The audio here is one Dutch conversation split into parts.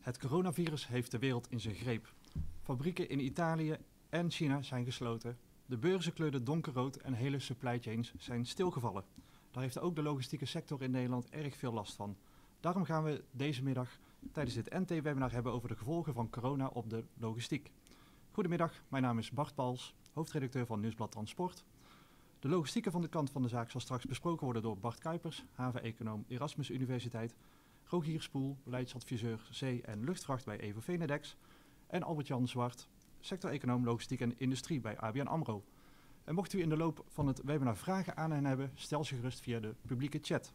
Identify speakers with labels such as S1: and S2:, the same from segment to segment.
S1: Het coronavirus heeft de wereld in zijn greep. Fabrieken in Italië en China zijn gesloten. De beurzen kleurden donkerrood en hele supply chains zijn stilgevallen. Daar heeft ook de logistieke sector in Nederland erg veel last van. Daarom gaan we deze middag tijdens dit NT-webinar hebben over de gevolgen van corona op de logistiek. Goedemiddag, mijn naam is Bart Pals, hoofdredacteur van Nieuwsblad Transport. De logistieke van de kant van de zaak zal straks besproken worden door Bart Kuipers, haven-econoom Erasmus Universiteit, Rogier Spoel, beleidsadviseur zee- en luchtvracht bij Evo Venedex en Albert-Jan Zwart, sector-econoom logistiek en industrie bij ABN AMRO. En mocht u in de loop van het webinar vragen aan hen hebben, stel ze gerust via de publieke chat.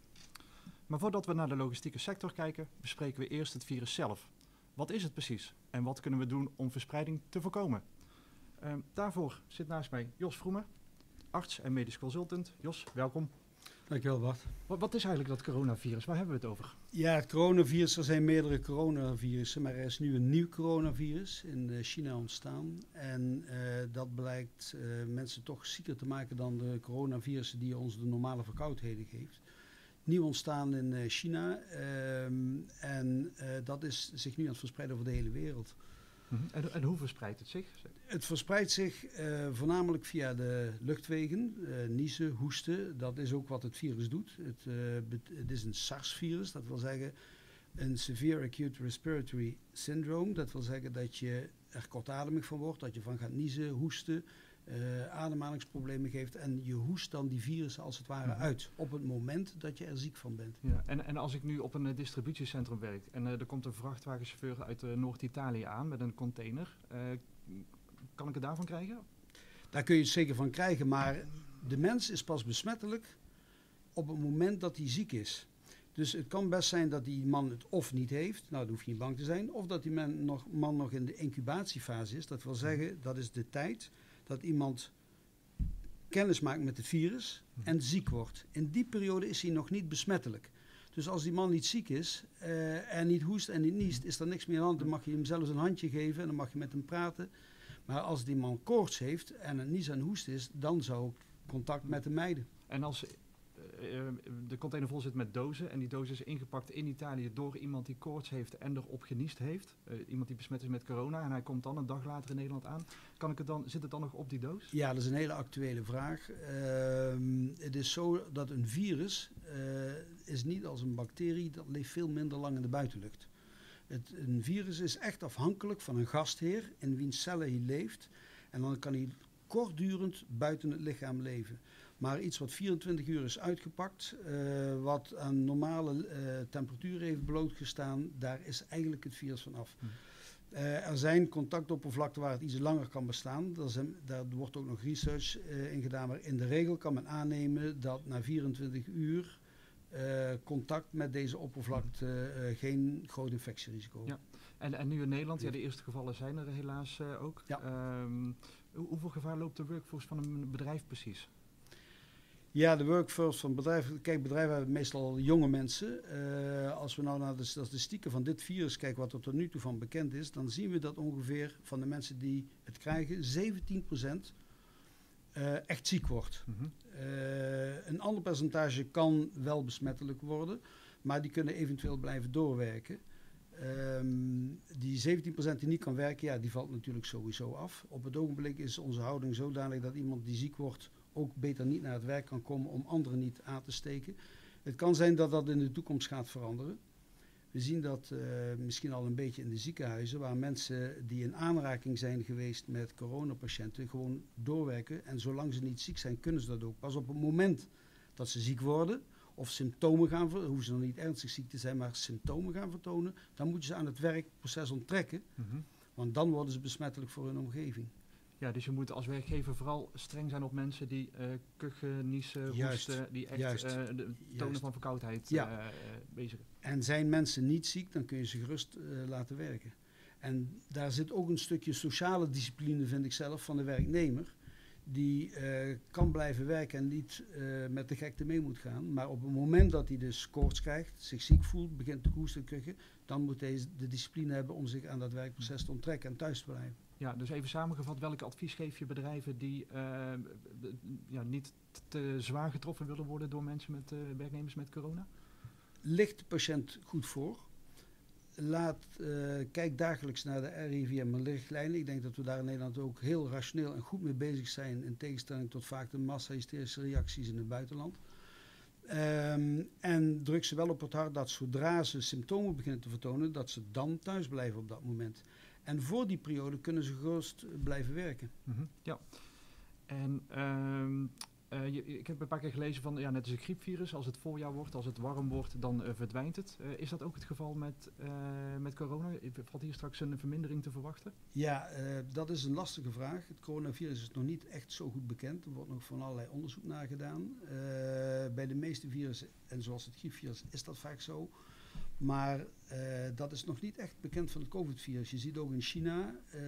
S1: Maar voordat we naar de logistieke sector kijken, bespreken we eerst het virus zelf. Wat is het precies en wat kunnen we doen om verspreiding te voorkomen? Ehm, daarvoor zit naast mij Jos Vroemen, arts en medisch consultant. Jos, welkom.
S2: Dankjewel Bart.
S1: Wat, wat is eigenlijk dat coronavirus? Waar hebben we het over?
S2: Ja, het coronavirus, er zijn meerdere coronavirussen, maar er is nu een nieuw coronavirus in eh, China ontstaan. En eh, dat blijkt uh, mensen toch zieker te maken dan de coronavirussen die ons de normale verkoudheden geeft. Nieuw ontstaan in China ehm, en dat is zich nu aan het verspreiden over de hele wereld.
S1: Mhm. En, en, hoe verspreidt het zich?
S2: Het verspreidt zich uh, voornamelijk via de luchtwegen, uh, niezen, hoesten. Dat is ook wat het virus doet. Het, uh, het is een SARS-virus, dat wil zeggen een Severe Acute Respiratory Syndrome. Dat wil zeggen dat je er kortademig van wordt, dat je van gaat niezen, hoesten, uh, ademhalingsproblemen geeft. En je hoest dan die virussen als het ware uit op het moment dat je er ziek van bent.
S1: Ja, en, en als ik nu op een uh, distributiecentrum werk en uh, er komt een vrachtwagenchauffeur uit Noord-Italië aan met een container, kan ik het daarvan krijgen?
S2: Daar kun je het zeker van krijgen, maar de mens is pas besmettelijk op het moment dat hij ziek is. Dus het kan best zijn dat die man het of niet heeft, nou daar hoef je niet bang te zijn, of dat die man nog, man nog in de incubatiefase is. Dat wil zeggen, dat is de tijd dat iemand kennis maakt met het virus en ziek wordt. In die periode is hij nog niet besmettelijk. Dus als die man niet ziek is uh, en niet hoest en niet niest, is er niks meer aan. Dan mag je hem zelfs een handje geven en dan mag je met hem praten. Maar als die man koorts heeft en het nies en hoest is, dan zou ik contact met hem mijden.
S1: En als de container vol zit met dozen en die doos is ingepakt in Italië door iemand die koorts heeft en erop geniest heeft, uh, iemand die besmet is met corona en hij komt dan een dag later in Nederland aan, kan ik het dan, zit het dan nog op die doos?
S2: Ja, dat is een hele actuele vraag. Uh, het is zo dat een virus is niet als een bacterie, dat leeft veel minder lang in de buitenlucht. Het, een virus is echt afhankelijk van een gastheer in wiens cellen hij leeft en dan kan hij kortdurend buiten het lichaam leven. Maar iets wat 24 uur is uitgepakt, uh, wat aan normale uh, temperatuur heeft blootgestaan, daar is eigenlijk het virus van af. Hm. Uh, er zijn contactoppervlakten waar het iets langer kan bestaan. Zijn, daar wordt ook nog research in gedaan. Maar in de regel kan men aannemen dat na 24 uur contact met deze oppervlakte geen groot infectierisico.
S1: Ja. En, en nu in Nederland, ja, de eerste gevallen zijn er helaas ook. Ja. Um, hoeveel gevaar loopt de workforce van een bedrijf precies?
S2: Ja, de workforce van bedrijven. Kijk, bedrijven hebben meestal jonge mensen. Uh, als we nou naar de statistieken van dit virus kijken, wat er tot nu toe van bekend is, dan zien we dat ongeveer van de mensen die het krijgen, 17% uh, echt ziek wordt. Mm -hmm. uh, een ander percentage kan wel besmettelijk worden, maar die kunnen eventueel blijven doorwerken. Um, die 17% die niet kan werken, ja, die valt natuurlijk sowieso af. Op het ogenblik is onze houding zodanig dat iemand die ziek wordt ook beter niet naar het werk kan komen om anderen niet aan te steken. Het kan zijn dat dat in de toekomst gaat veranderen. We zien dat uh, misschien al een beetje in de ziekenhuizen, waar mensen die in aanraking zijn geweest met coronapatiënten gewoon doorwerken. En zolang ze niet ziek zijn, kunnen ze dat ook. Pas op het moment dat ze ziek worden of symptomen gaan vertonen, hoeven ze nog niet ernstig ziek te zijn, maar symptomen gaan vertonen, dan moeten ze aan het werkproces onttrekken. Mm -hmm. Want dan worden ze besmettelijk voor hun omgeving.
S1: Ja, dus je moet als werkgever vooral streng zijn op mensen die uh, kuchen, niezen, hoesten, die echt uh, de tonen Juist. van verkoudheid ja. uh, bezig
S2: En zijn mensen niet ziek, dan kun je ze gerust laten werken. En daar zit ook een stukje sociale discipline, vind ik zelf, van de werknemer. Die kan blijven werken en niet met de gekte mee moet gaan. Maar op het moment dat hij dus koorts krijgt, zich ziek voelt, begint te hoesten en kuchen, dan moet hij de discipline hebben om zich aan dat werkproces te onttrekken en thuis te blijven.
S1: Ja, dus even samengevat, welk advies geef je bedrijven die uh, ja, niet te zwaar getroffen willen worden door mensen met uh, werknemers met corona?
S2: Ligt de patiënt goed voor. laat, uh, kijk dagelijks naar de RIVM-richtlijnen. Ik denk dat we daar in Nederland ook heel rationeel en goed mee bezig zijn. In tegenstelling tot vaak de massa-hysterische reacties in het buitenland. Um, en druk ze wel op het hart dat zodra ze symptomen beginnen te vertonen, dat ze dan thuis blijven op dat moment. En voor die periode kunnen ze gerust blijven werken.
S1: Mm -hmm, ja. En um, uh, je, ik heb een paar keer gelezen van, ja, net als een griepvirus, als het voorjaar wordt, als het warm wordt, dan uh, verdwijnt het. Uh, is dat ook het geval met, met corona? Valt hier straks een vermindering te verwachten?
S2: Ja, dat is een lastige vraag. Het coronavirus is nog niet echt zo goed bekend. Er wordt nog van allerlei onderzoek naar gedaan. bij de meeste virussen, en zoals het griepvirus, is dat vaak zo. Maar uh, dat is nog niet echt bekend van het COVID-virus. Je ziet ook in China, uh,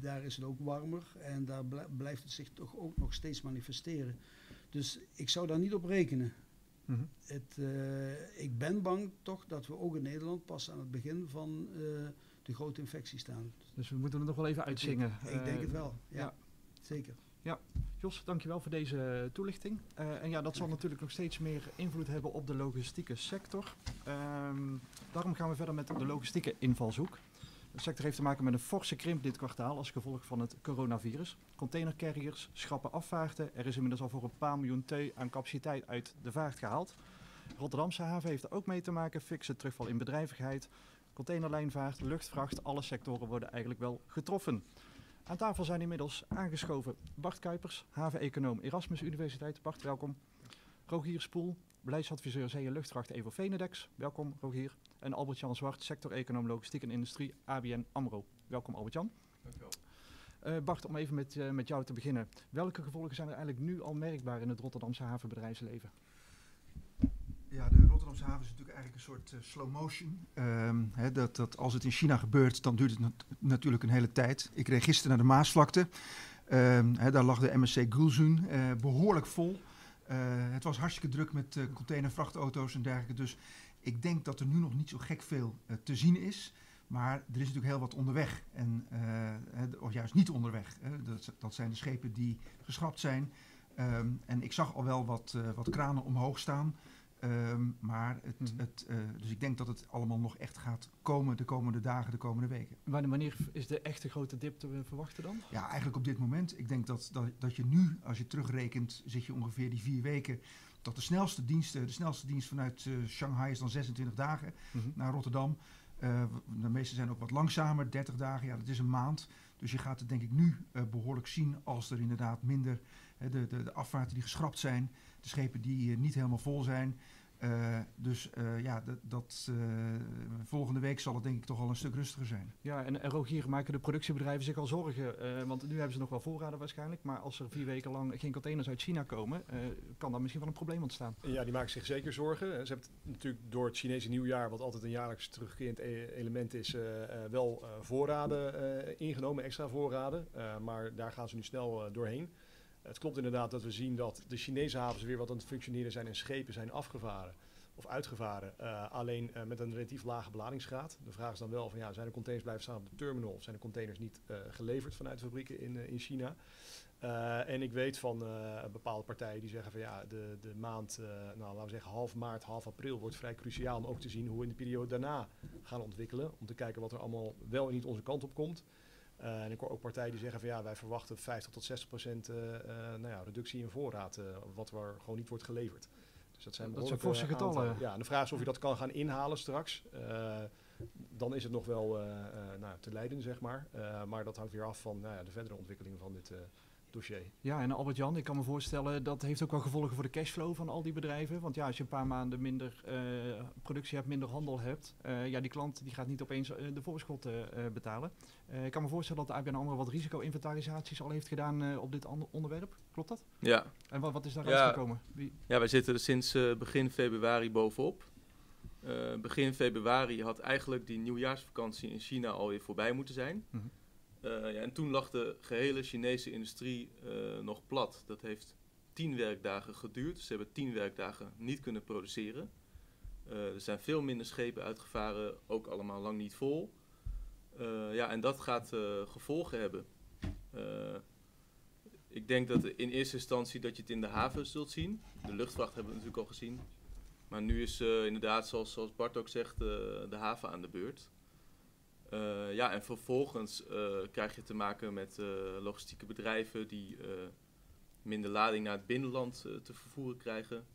S2: daar is het ook warmer en daar blijft het zich toch ook nog steeds manifesteren. Dus ik zou daar niet op rekenen. Mm -hmm. het, uh, ik ben bang toch dat we ook in Nederland pas aan het begin van de grote infectie staan.
S1: Dus we moeten er nog wel even uitzingen.
S2: Ik, ik denk het wel, ja. ja. Zeker.
S1: Ja, Jos, dankjewel voor deze toelichting. Uh, en ja, dat zal natuurlijk nog steeds meer invloed hebben op de logistieke sector. Um, daarom gaan we verder met de logistieke invalshoek. De sector heeft te maken met een forse krimp dit kwartaal als gevolg van het coronavirus. Containercarriers schrappen afvaarten. Er is inmiddels al voor een paar miljoen teu aan capaciteit uit de vaart gehaald. Rotterdamse haven heeft er ook mee te maken. Fikse terugval in bedrijvigheid. Containerlijnvaart, luchtvracht, alle sectoren worden eigenlijk wel getroffen. Aan tafel zijn inmiddels aangeschoven Bart Kuipers, haven-econoom Erasmus Universiteit. Bart, welkom. Rogier Spoel, beleidsadviseur Zee en Luchtvracht Evo Venedex. Welkom, Rogier. En Albert-Jan Zwart, sector-econoom Logistiek en Industrie ABN AMRO. Welkom, Albert-Jan.
S3: Dankjewel.
S1: Uh, Bart, om even met, uh, met jou te beginnen. Welke gevolgen zijn er eigenlijk nu al merkbaar in het Rotterdamse havenbedrijfsleven?
S3: Ja, de Rotterdamse is natuurlijk eigenlijk een soort uh, slow motion. Hè, dat, dat als het in China gebeurt, dan duurt het nat natuurlijk een hele tijd. Ik reed gisteren naar de Maasvlakte. Hè, daar lag de MSC Gulzun uh, behoorlijk vol. Uh, het was hartstikke druk met containervrachtauto's en dergelijke. Dus ik denk dat er nu nog niet zo gek veel te zien is. Maar er is natuurlijk heel wat onderweg. En, of juist niet onderweg. Dat, dat, zijn de schepen die geschrapt zijn. Um, en ik zag al wel wat, wat kranen omhoog staan. Um, maar het, mm -hmm. het, uh, dus ik denk dat het allemaal nog echt gaat komen de komende dagen, de komende weken.
S1: Wanneer is de echte grote dip te verwachten dan?
S3: Ja, eigenlijk op dit moment. Ik denk dat, dat, dat je nu, als je terugrekent, zit je ongeveer die vier weken. Dat de snelste dienst, de snelste dienst vanuit uh, Shanghai is dan 26 dagen mm -hmm. naar Rotterdam. Uh, de meeste zijn ook wat langzamer, 30 dagen, ja, dat is een maand. Dus je gaat het denk ik nu behoorlijk zien als er inderdaad minder, de, de, de afvaarten die geschrapt zijn, de schepen die uh, niet helemaal vol zijn. Uh, dus uh, ja, dat, dat uh, volgende week zal het denk ik toch al een stuk rustiger zijn.
S1: Ja, en, en Rogier, maken de productiebedrijven zich al zorgen? want nu hebben ze nog wel voorraden waarschijnlijk, maar als er vier weken lang geen containers uit China komen, kan daar misschien wel een probleem ontstaan.
S4: Ja, die maken zich zeker zorgen. Ze hebben natuurlijk door het Chinese nieuwjaar, wat altijd een jaarlijks terugkerend e element is, wel voorraden ingenomen, extra voorraden. maar daar gaan ze nu snel doorheen. Het klopt inderdaad dat we zien dat de Chinese havens weer wat aan het functioneren zijn en schepen zijn afgevaren of uitgevaren. Uh, alleen uh, met een relatief lage beladingsgraad. De vraag is dan wel van ja, zijn de containers blijven staan op de terminal of zijn de containers niet uh, geleverd vanuit fabrieken in, in China? en ik weet van bepaalde partijen die zeggen van ja, de, de maand, nou laten we zeggen half maart, half april wordt vrij cruciaal om ook te zien hoe we in de periode daarna gaan ontwikkelen. Om te kijken wat er allemaal wel en niet onze kant op komt. Uh, en ik hoor ook partijen die zeggen van ja, wij verwachten 50 tot 60 procent uh, uh, nou ja, reductie in voorraad, wat er gewoon niet wordt geleverd.
S1: Dus dat zijn, dat zijn forse getallen.
S4: Ja, en de vraag is of je dat kan gaan inhalen straks. dan is het nog wel nou, te leiden, zeg maar. maar dat hangt weer af van nou ja, de verdere ontwikkeling van dit, dossier.
S1: Ja, en Albert-Jan, ik kan me voorstellen dat heeft ook wel gevolgen voor de cashflow van al die bedrijven. Want ja, als je een paar maanden minder uh, productie hebt, minder handel hebt, uh, ja, die klant die gaat niet opeens uh, de voorschot betalen. ik kan me voorstellen dat de ABN AMRO wat risico-inventarisaties al heeft gedaan op dit onderwerp. Klopt dat?
S5: Ja.
S1: En wat, wat is daar ja. gekomen?
S5: Wie? Ja, wij zitten er sinds begin februari bovenop. begin februari had eigenlijk die nieuwjaarsvakantie in China alweer voorbij moeten zijn. Mm -hmm. Uh, ja, en toen lag de gehele Chinese industrie uh, nog plat. Dat heeft tien werkdagen geduurd. Ze hebben tien werkdagen niet kunnen produceren. Uh, er zijn veel minder schepen uitgevaren, ook allemaal lang niet vol. ja, en dat gaat gevolgen hebben. ik denk dat in eerste instantie dat je het in de haven zult zien. De luchtvracht hebben we natuurlijk al gezien. Maar nu is inderdaad, zoals, zoals Bart ook zegt, de haven aan de beurt. Ja, en vervolgens krijg je te maken met logistieke bedrijven die minder lading naar het binnenland te vervoeren krijgen.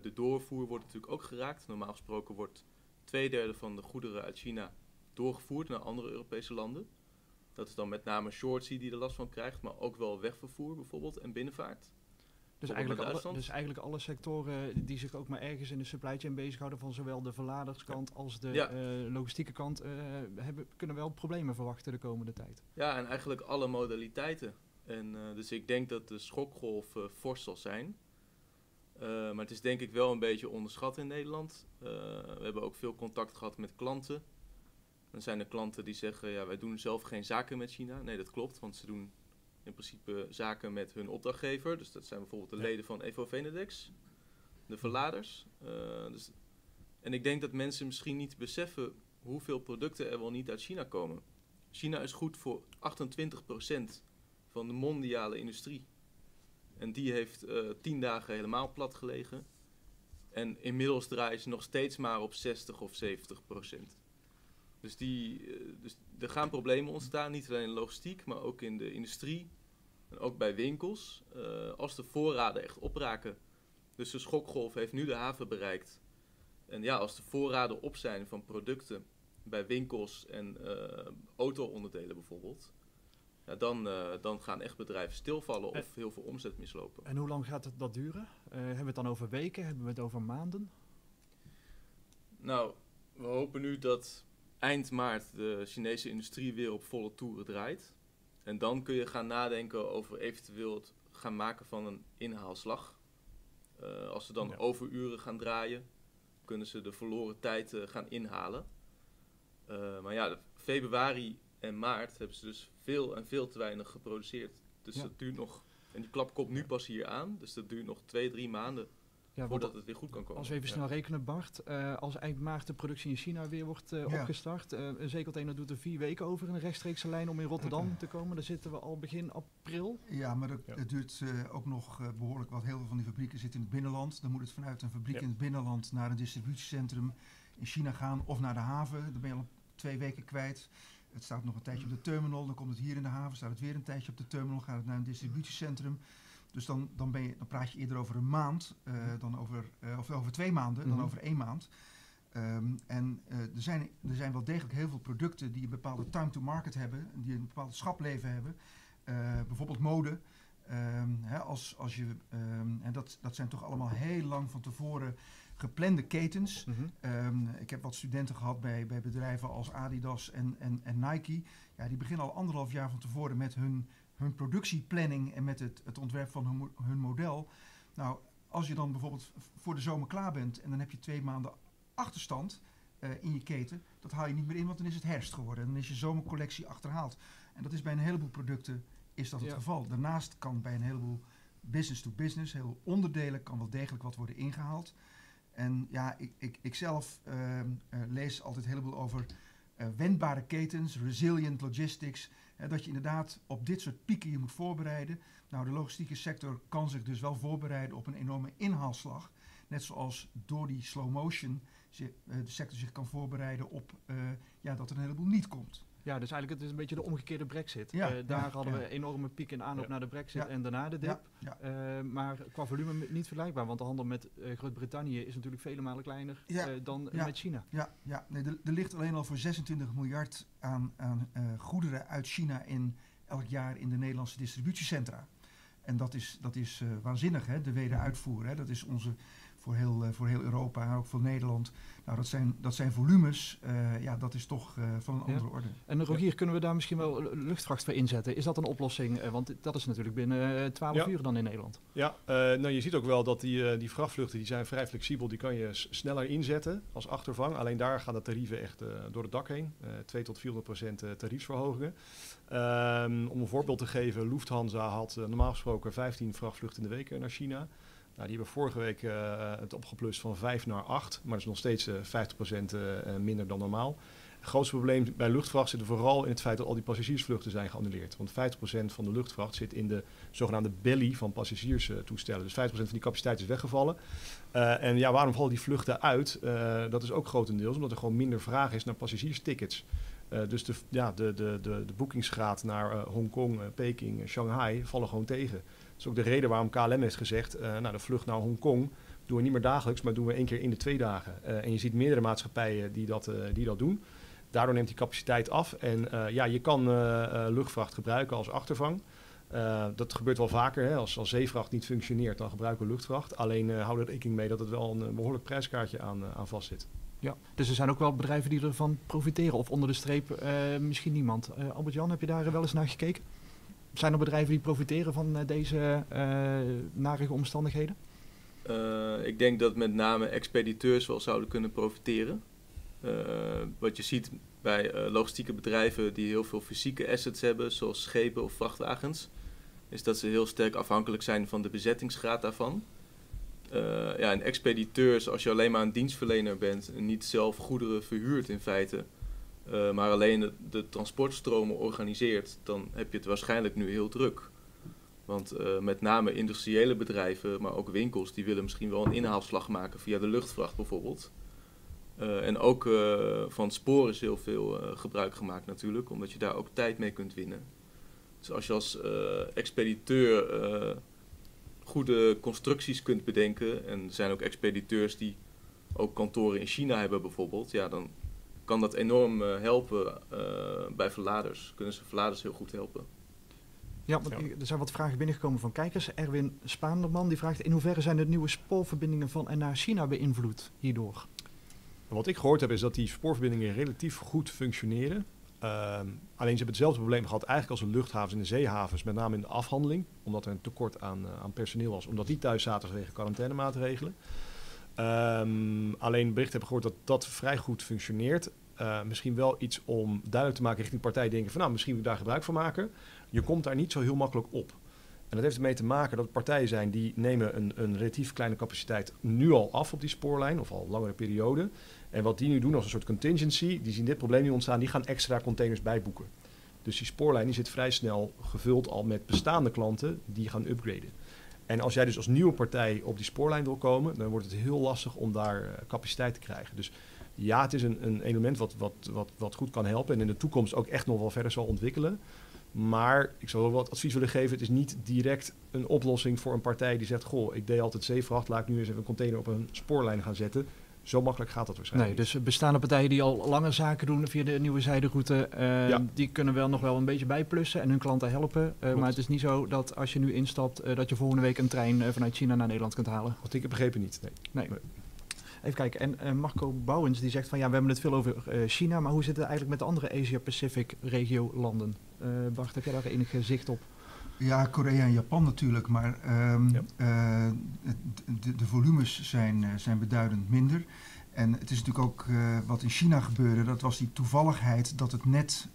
S5: de doorvoer wordt natuurlijk ook geraakt. Normaal gesproken wordt twee derde van de goederen uit China doorgevoerd naar andere Europese landen. Dat is dan met name shortsea die er last van krijgt, maar ook wel wegvervoer bijvoorbeeld en binnenvaart.
S1: Dus eigenlijk, alle, dus eigenlijk alle sectoren die zich ook maar ergens in de supply chain bezighouden, van zowel de verladerskant als de eh, logistieke kant, uh, hebben, kunnen wel problemen verwachten de komende tijd.
S5: Ja, en eigenlijk alle modaliteiten. En, uh, dus ik denk dat de schokgolf fors zal zijn. maar het is denk ik wel een beetje onderschat in Nederland. we hebben ook veel contact gehad met klanten. Dan zijn er klanten die zeggen, ja, wij doen zelf geen zaken met China. Nee, dat klopt, want ze doen in principe zaken met hun opdrachtgever. Dus dat zijn bijvoorbeeld de leden van Evo Venedex, de verladers. Uh, dus, en ik denk dat mensen misschien niet beseffen hoeveel producten er wel niet uit China komen. China is goed voor 28% van de mondiale industrie. En die heeft uh, tien dagen helemaal plat gelegen. En inmiddels draaien ze nog steeds maar op 60 of 70 procent. Dus, die, eh, dus er gaan problemen ontstaan, niet alleen in logistiek, maar ook in de industrie en ook bij winkels. Uh, als de voorraden echt opraken. Dus de schokgolf heeft nu de haven bereikt. En ja, als de voorraden op zijn van producten bij winkels en uh, auto-onderdelen bijvoorbeeld, ja, dan, uh, dan gaan echt bedrijven stilvallen of heel veel omzet mislopen.
S1: En hoe lang gaat het dat duren? hebben we het dan over weken? Hebben we het over maanden?
S5: Nou, we hopen nu dat eind maart de Chinese industrie weer op volle toeren draait. En dan kun je gaan nadenken over eventueel het gaan maken van een inhaalslag. Uh, als ze dan ja. overuren gaan draaien, kunnen ze de verloren tijd uh, gaan inhalen. Uh, maar ja, februari en maart hebben ze dus veel en veel te weinig geproduceerd. Dus ja. dat duurt nog. En die klap komt nu pas hier aan. Dus dat duurt nog twee, drie maanden ja, voordat het weer goed kan komen.
S1: Als we even snel rekenen, Bart. Uh, als eind maart de productie in China weer wordt uh, ja. opgestart. Uh, een zeecontainer doet er vier weken over in een rechtstreekse lijn om in Rotterdam te komen. Dan zitten we al begin april.
S3: Ja, maar dat, het duurt ook nog behoorlijk wat. Heel veel van die fabrieken zitten in het binnenland. Dan moet het vanuit een fabriek in het binnenland naar een distributiecentrum in China gaan. Of naar de haven. Dan ben je al twee weken kwijt. Het staat nog een tijdje op de terminal. Dan komt het hier in de haven. Staat het weer een tijdje op de terminal. Gaat het naar een distributiecentrum. Dus dan, dan, ben je, dan praat je eerder over een maand uh, dan over, uh, of over twee maanden dan mhm. over één maand. Um, en uh, er, zijn, er zijn wel degelijk heel veel producten die een bepaalde time to market hebben, die een bepaald schapleven hebben. bijvoorbeeld mode. Um, hè, als, als je, um, en dat, dat zijn toch allemaal heel lang van tevoren geplande ketens. Mm -hmm. ik heb wat studenten gehad bij, bij bedrijven als Adidas en, en, en Nike. Ja, die beginnen al anderhalf jaar van tevoren met hun hun productieplanning en met het, het ontwerp van hun, hun model. Nou, als je dan bijvoorbeeld voor de zomer klaar bent en dan heb je twee maanden achterstand uh, in je keten, dat haal je niet meer in, want dan is het herfst geworden. En dan is je zomercollectie achterhaald. En dat is bij een heleboel producten is dat het geval. Daarnaast kan bij een heleboel business to business, heel onderdelen, kan wel degelijk wat worden ingehaald. En ja, ik, ik, ik zelf uh, uh, lees altijd een heleboel over wendbare ketens, resilient logistics dat je inderdaad op dit soort pieken je moet voorbereiden. Nou, de logistieke sector kan zich dus wel voorbereiden op een enorme inhaalslag. Net zoals door die slow motion eh, de sector zich kan voorbereiden op uh, ja, dat er een heleboel niet komt.
S1: Ja, dus eigenlijk het is een beetje de omgekeerde brexit. Ja, uh, daar ja, hadden ja. we enorme piek in aanloop naar de brexit en daarna de dip. Uh, maar qua volume niet vergelijkbaar, want de handel met uh, Groot-Brittannië is natuurlijk vele malen kleiner dan met China.
S3: Ja, ja. Nee, er, er, ligt alleen al voor 26 miljard aan, aan goederen uit China in elk jaar in de Nederlandse distributiecentra. En dat is, dat is waanzinnig, hè, de wederuitvoer. Hè. Dat is onze voor heel, voor heel Europa en ook voor Nederland. Nou, dat zijn, dat zijn volumes, uh, ja, dat is toch uh, van een andere orde.
S1: En Rogier, ja. kunnen we daar misschien wel luchtvracht voor inzetten? Is dat een oplossing? Uh, want dat is natuurlijk binnen 12 ja. uur dan in Nederland.
S4: Ja, nou je ziet ook wel dat die, die vrachtvluchten die zijn vrij flexibel. Die kan je sneller inzetten als achtervang. Alleen daar gaan de tarieven echt door het dak heen. 2 tot 400 procent tariefsverhogingen. Um, om een voorbeeld te geven, Lufthansa had normaal gesproken 15 vrachtvluchten in de week naar China. Nou, die hebben vorige week uh, het opgeplust van 5 naar 8, maar dat is nog steeds uh, 50% uh, minder dan normaal. Het grootste probleem bij luchtvracht zit vooral in het feit dat al die passagiersvluchten zijn geannuleerd. Want 50% van de luchtvracht zit in de zogenaamde belly van passagierstoestellen. Dus 50% van die capaciteit is weggevallen. En ja, waarom vallen die vluchten uit? Dat is ook grotendeels omdat er gewoon minder vraag is naar passagierstickets. Dus de, ja, de, de, de, de boekingsgraad naar Hongkong, Peking, Shanghai vallen gewoon tegen. Is ook de reden waarom KLM heeft gezegd, nou de vlucht naar Hongkong doen we niet meer dagelijks, maar doen we één keer in de twee dagen. en je ziet meerdere maatschappijen die dat, die dat doen. Daardoor neemt die capaciteit af. En ja, je kan luchtvracht gebruiken als achtervang. Dat gebeurt wel vaker. Hè. Als, als zeevracht niet functioneert, dan gebruiken we luchtvracht. Alleen uh, hou er rekening mee dat het wel een, behoorlijk prijskaartje aan, aan vast zit.
S1: Ja, dus er zijn ook wel bedrijven die ervan profiteren. Of onder de streep misschien niemand. Albert-Jan, heb je daar wel eens naar gekeken? Zijn er bedrijven die profiteren van deze narige omstandigheden?
S5: ik denk dat met name expediteurs wel zouden kunnen profiteren. wat je ziet bij logistieke bedrijven die heel veel fysieke assets hebben, zoals schepen of vrachtwagens is dat ze heel sterk afhankelijk zijn van de bezettingsgraad daarvan. Uh, ja, en expediteurs, als je alleen maar een dienstverlener bent en niet zelf goederen verhuurt in feite, uh, maar alleen de, transportstromen organiseert, dan heb je het waarschijnlijk nu heel druk. Want uh, met name industriële bedrijven, maar ook winkels, die willen misschien wel een inhaalslag maken via de luchtvracht bijvoorbeeld. en ook van sporen is heel veel gebruik gemaakt natuurlijk, omdat je daar ook tijd mee kunt winnen. Dus als je als expediteur goede constructies kunt bedenken, en er zijn ook expediteurs die ook kantoren in China hebben bijvoorbeeld, ja, dan kan dat enorm uh, helpen bij verladers. Kunnen ze verladers heel goed helpen.
S1: Ja, want er zijn wat vragen binnengekomen van kijkers. Erwin Spaanderman die vraagt in hoeverre zijn de nieuwe spoorverbindingen van en naar China beïnvloed hierdoor?
S4: Wat ik gehoord heb is dat die spoorverbindingen relatief goed functioneren. Um, alleen ze hebben hetzelfde probleem gehad eigenlijk als de luchthavens en de zeehavens, met name in de afhandeling, omdat er een tekort aan, uh, aan personeel was, omdat die thuis zaten vanwege quarantainemaatregelen. Um, alleen bericht hebben gehoord dat dat vrij goed functioneert. Uh, misschien wel iets om duidelijk te maken richting partij denken van nou, misschien moet ik daar gebruik van maken. Je komt daar niet zo heel makkelijk op. En dat heeft ermee te maken dat partijen zijn die nemen een, een relatief kleine capaciteit nu al af op die spoorlijn, of al langere periode. En wat die nu doen als een soort contingency, die zien dit probleem niet ontstaan, die gaan extra containers bijboeken. Dus die spoorlijn die zit vrij snel gevuld al met bestaande klanten die gaan upgraden. En als jij dus als nieuwe partij op die spoorlijn wil komen, dan wordt het heel lastig om daar uh, capaciteit te krijgen. Dus ja, het is een, een element wat, wat, wat, wat goed kan helpen en in de toekomst ook echt nog wel verder zal ontwikkelen. Maar ik zou wel wat advies willen geven. Het is niet direct een oplossing voor een partij die zegt: Goh, ik deed altijd zeevracht, laat ik nu eens even een container op een spoorlijn gaan zetten. Zo makkelijk gaat dat waarschijnlijk.
S1: Nee, dus bestaande partijen die al langer zaken doen via de nieuwe zijderoute, uh, die kunnen wel nog wel een beetje bijplussen en hun klanten helpen. Uh, maar het is niet zo dat als je nu instapt, uh, dat je volgende week een trein vanuit China naar Nederland kunt halen.
S4: Wat ik heb begrepen niet. Nee.
S1: nee. nee. Even kijken, en Marco Bouwens die zegt van ja, we hebben het veel over China, maar hoe zit het eigenlijk met de andere Asia-Pacific regio landen? Bart, heb jij daar enig zicht op?
S3: Ja, Korea en Japan natuurlijk, maar um, ja. uh, de, de, volumes zijn, uh, zijn beduidend minder. En het is natuurlijk ook uh, wat in China gebeurde, dat was die toevalligheid dat het net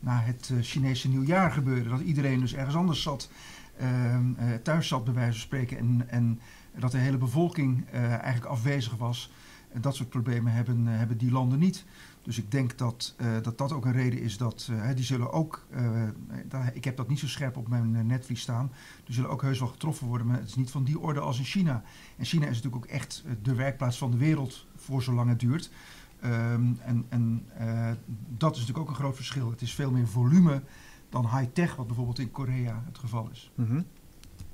S3: na het Chinese nieuwjaar gebeurde. Dat iedereen dus ergens anders zat, ehm, thuis zat bij wijze van spreken en, en dat de hele bevolking eigenlijk afwezig was. En dat soort problemen hebben, hebben die landen niet. Dus ik denk dat, uh, dat dat ook een reden is dat die zullen ook, uh, ik heb dat niet zo scherp op mijn netvlies staan, die zullen ook heus wel getroffen worden, maar het is niet van die orde als in China. En China is natuurlijk ook echt de werkplaats van de wereld voor zolang het duurt. Um, en en dat is natuurlijk ook een groot verschil. Het is veel meer volume dan high-tech, wat bijvoorbeeld in Korea het geval is.
S1: Mm.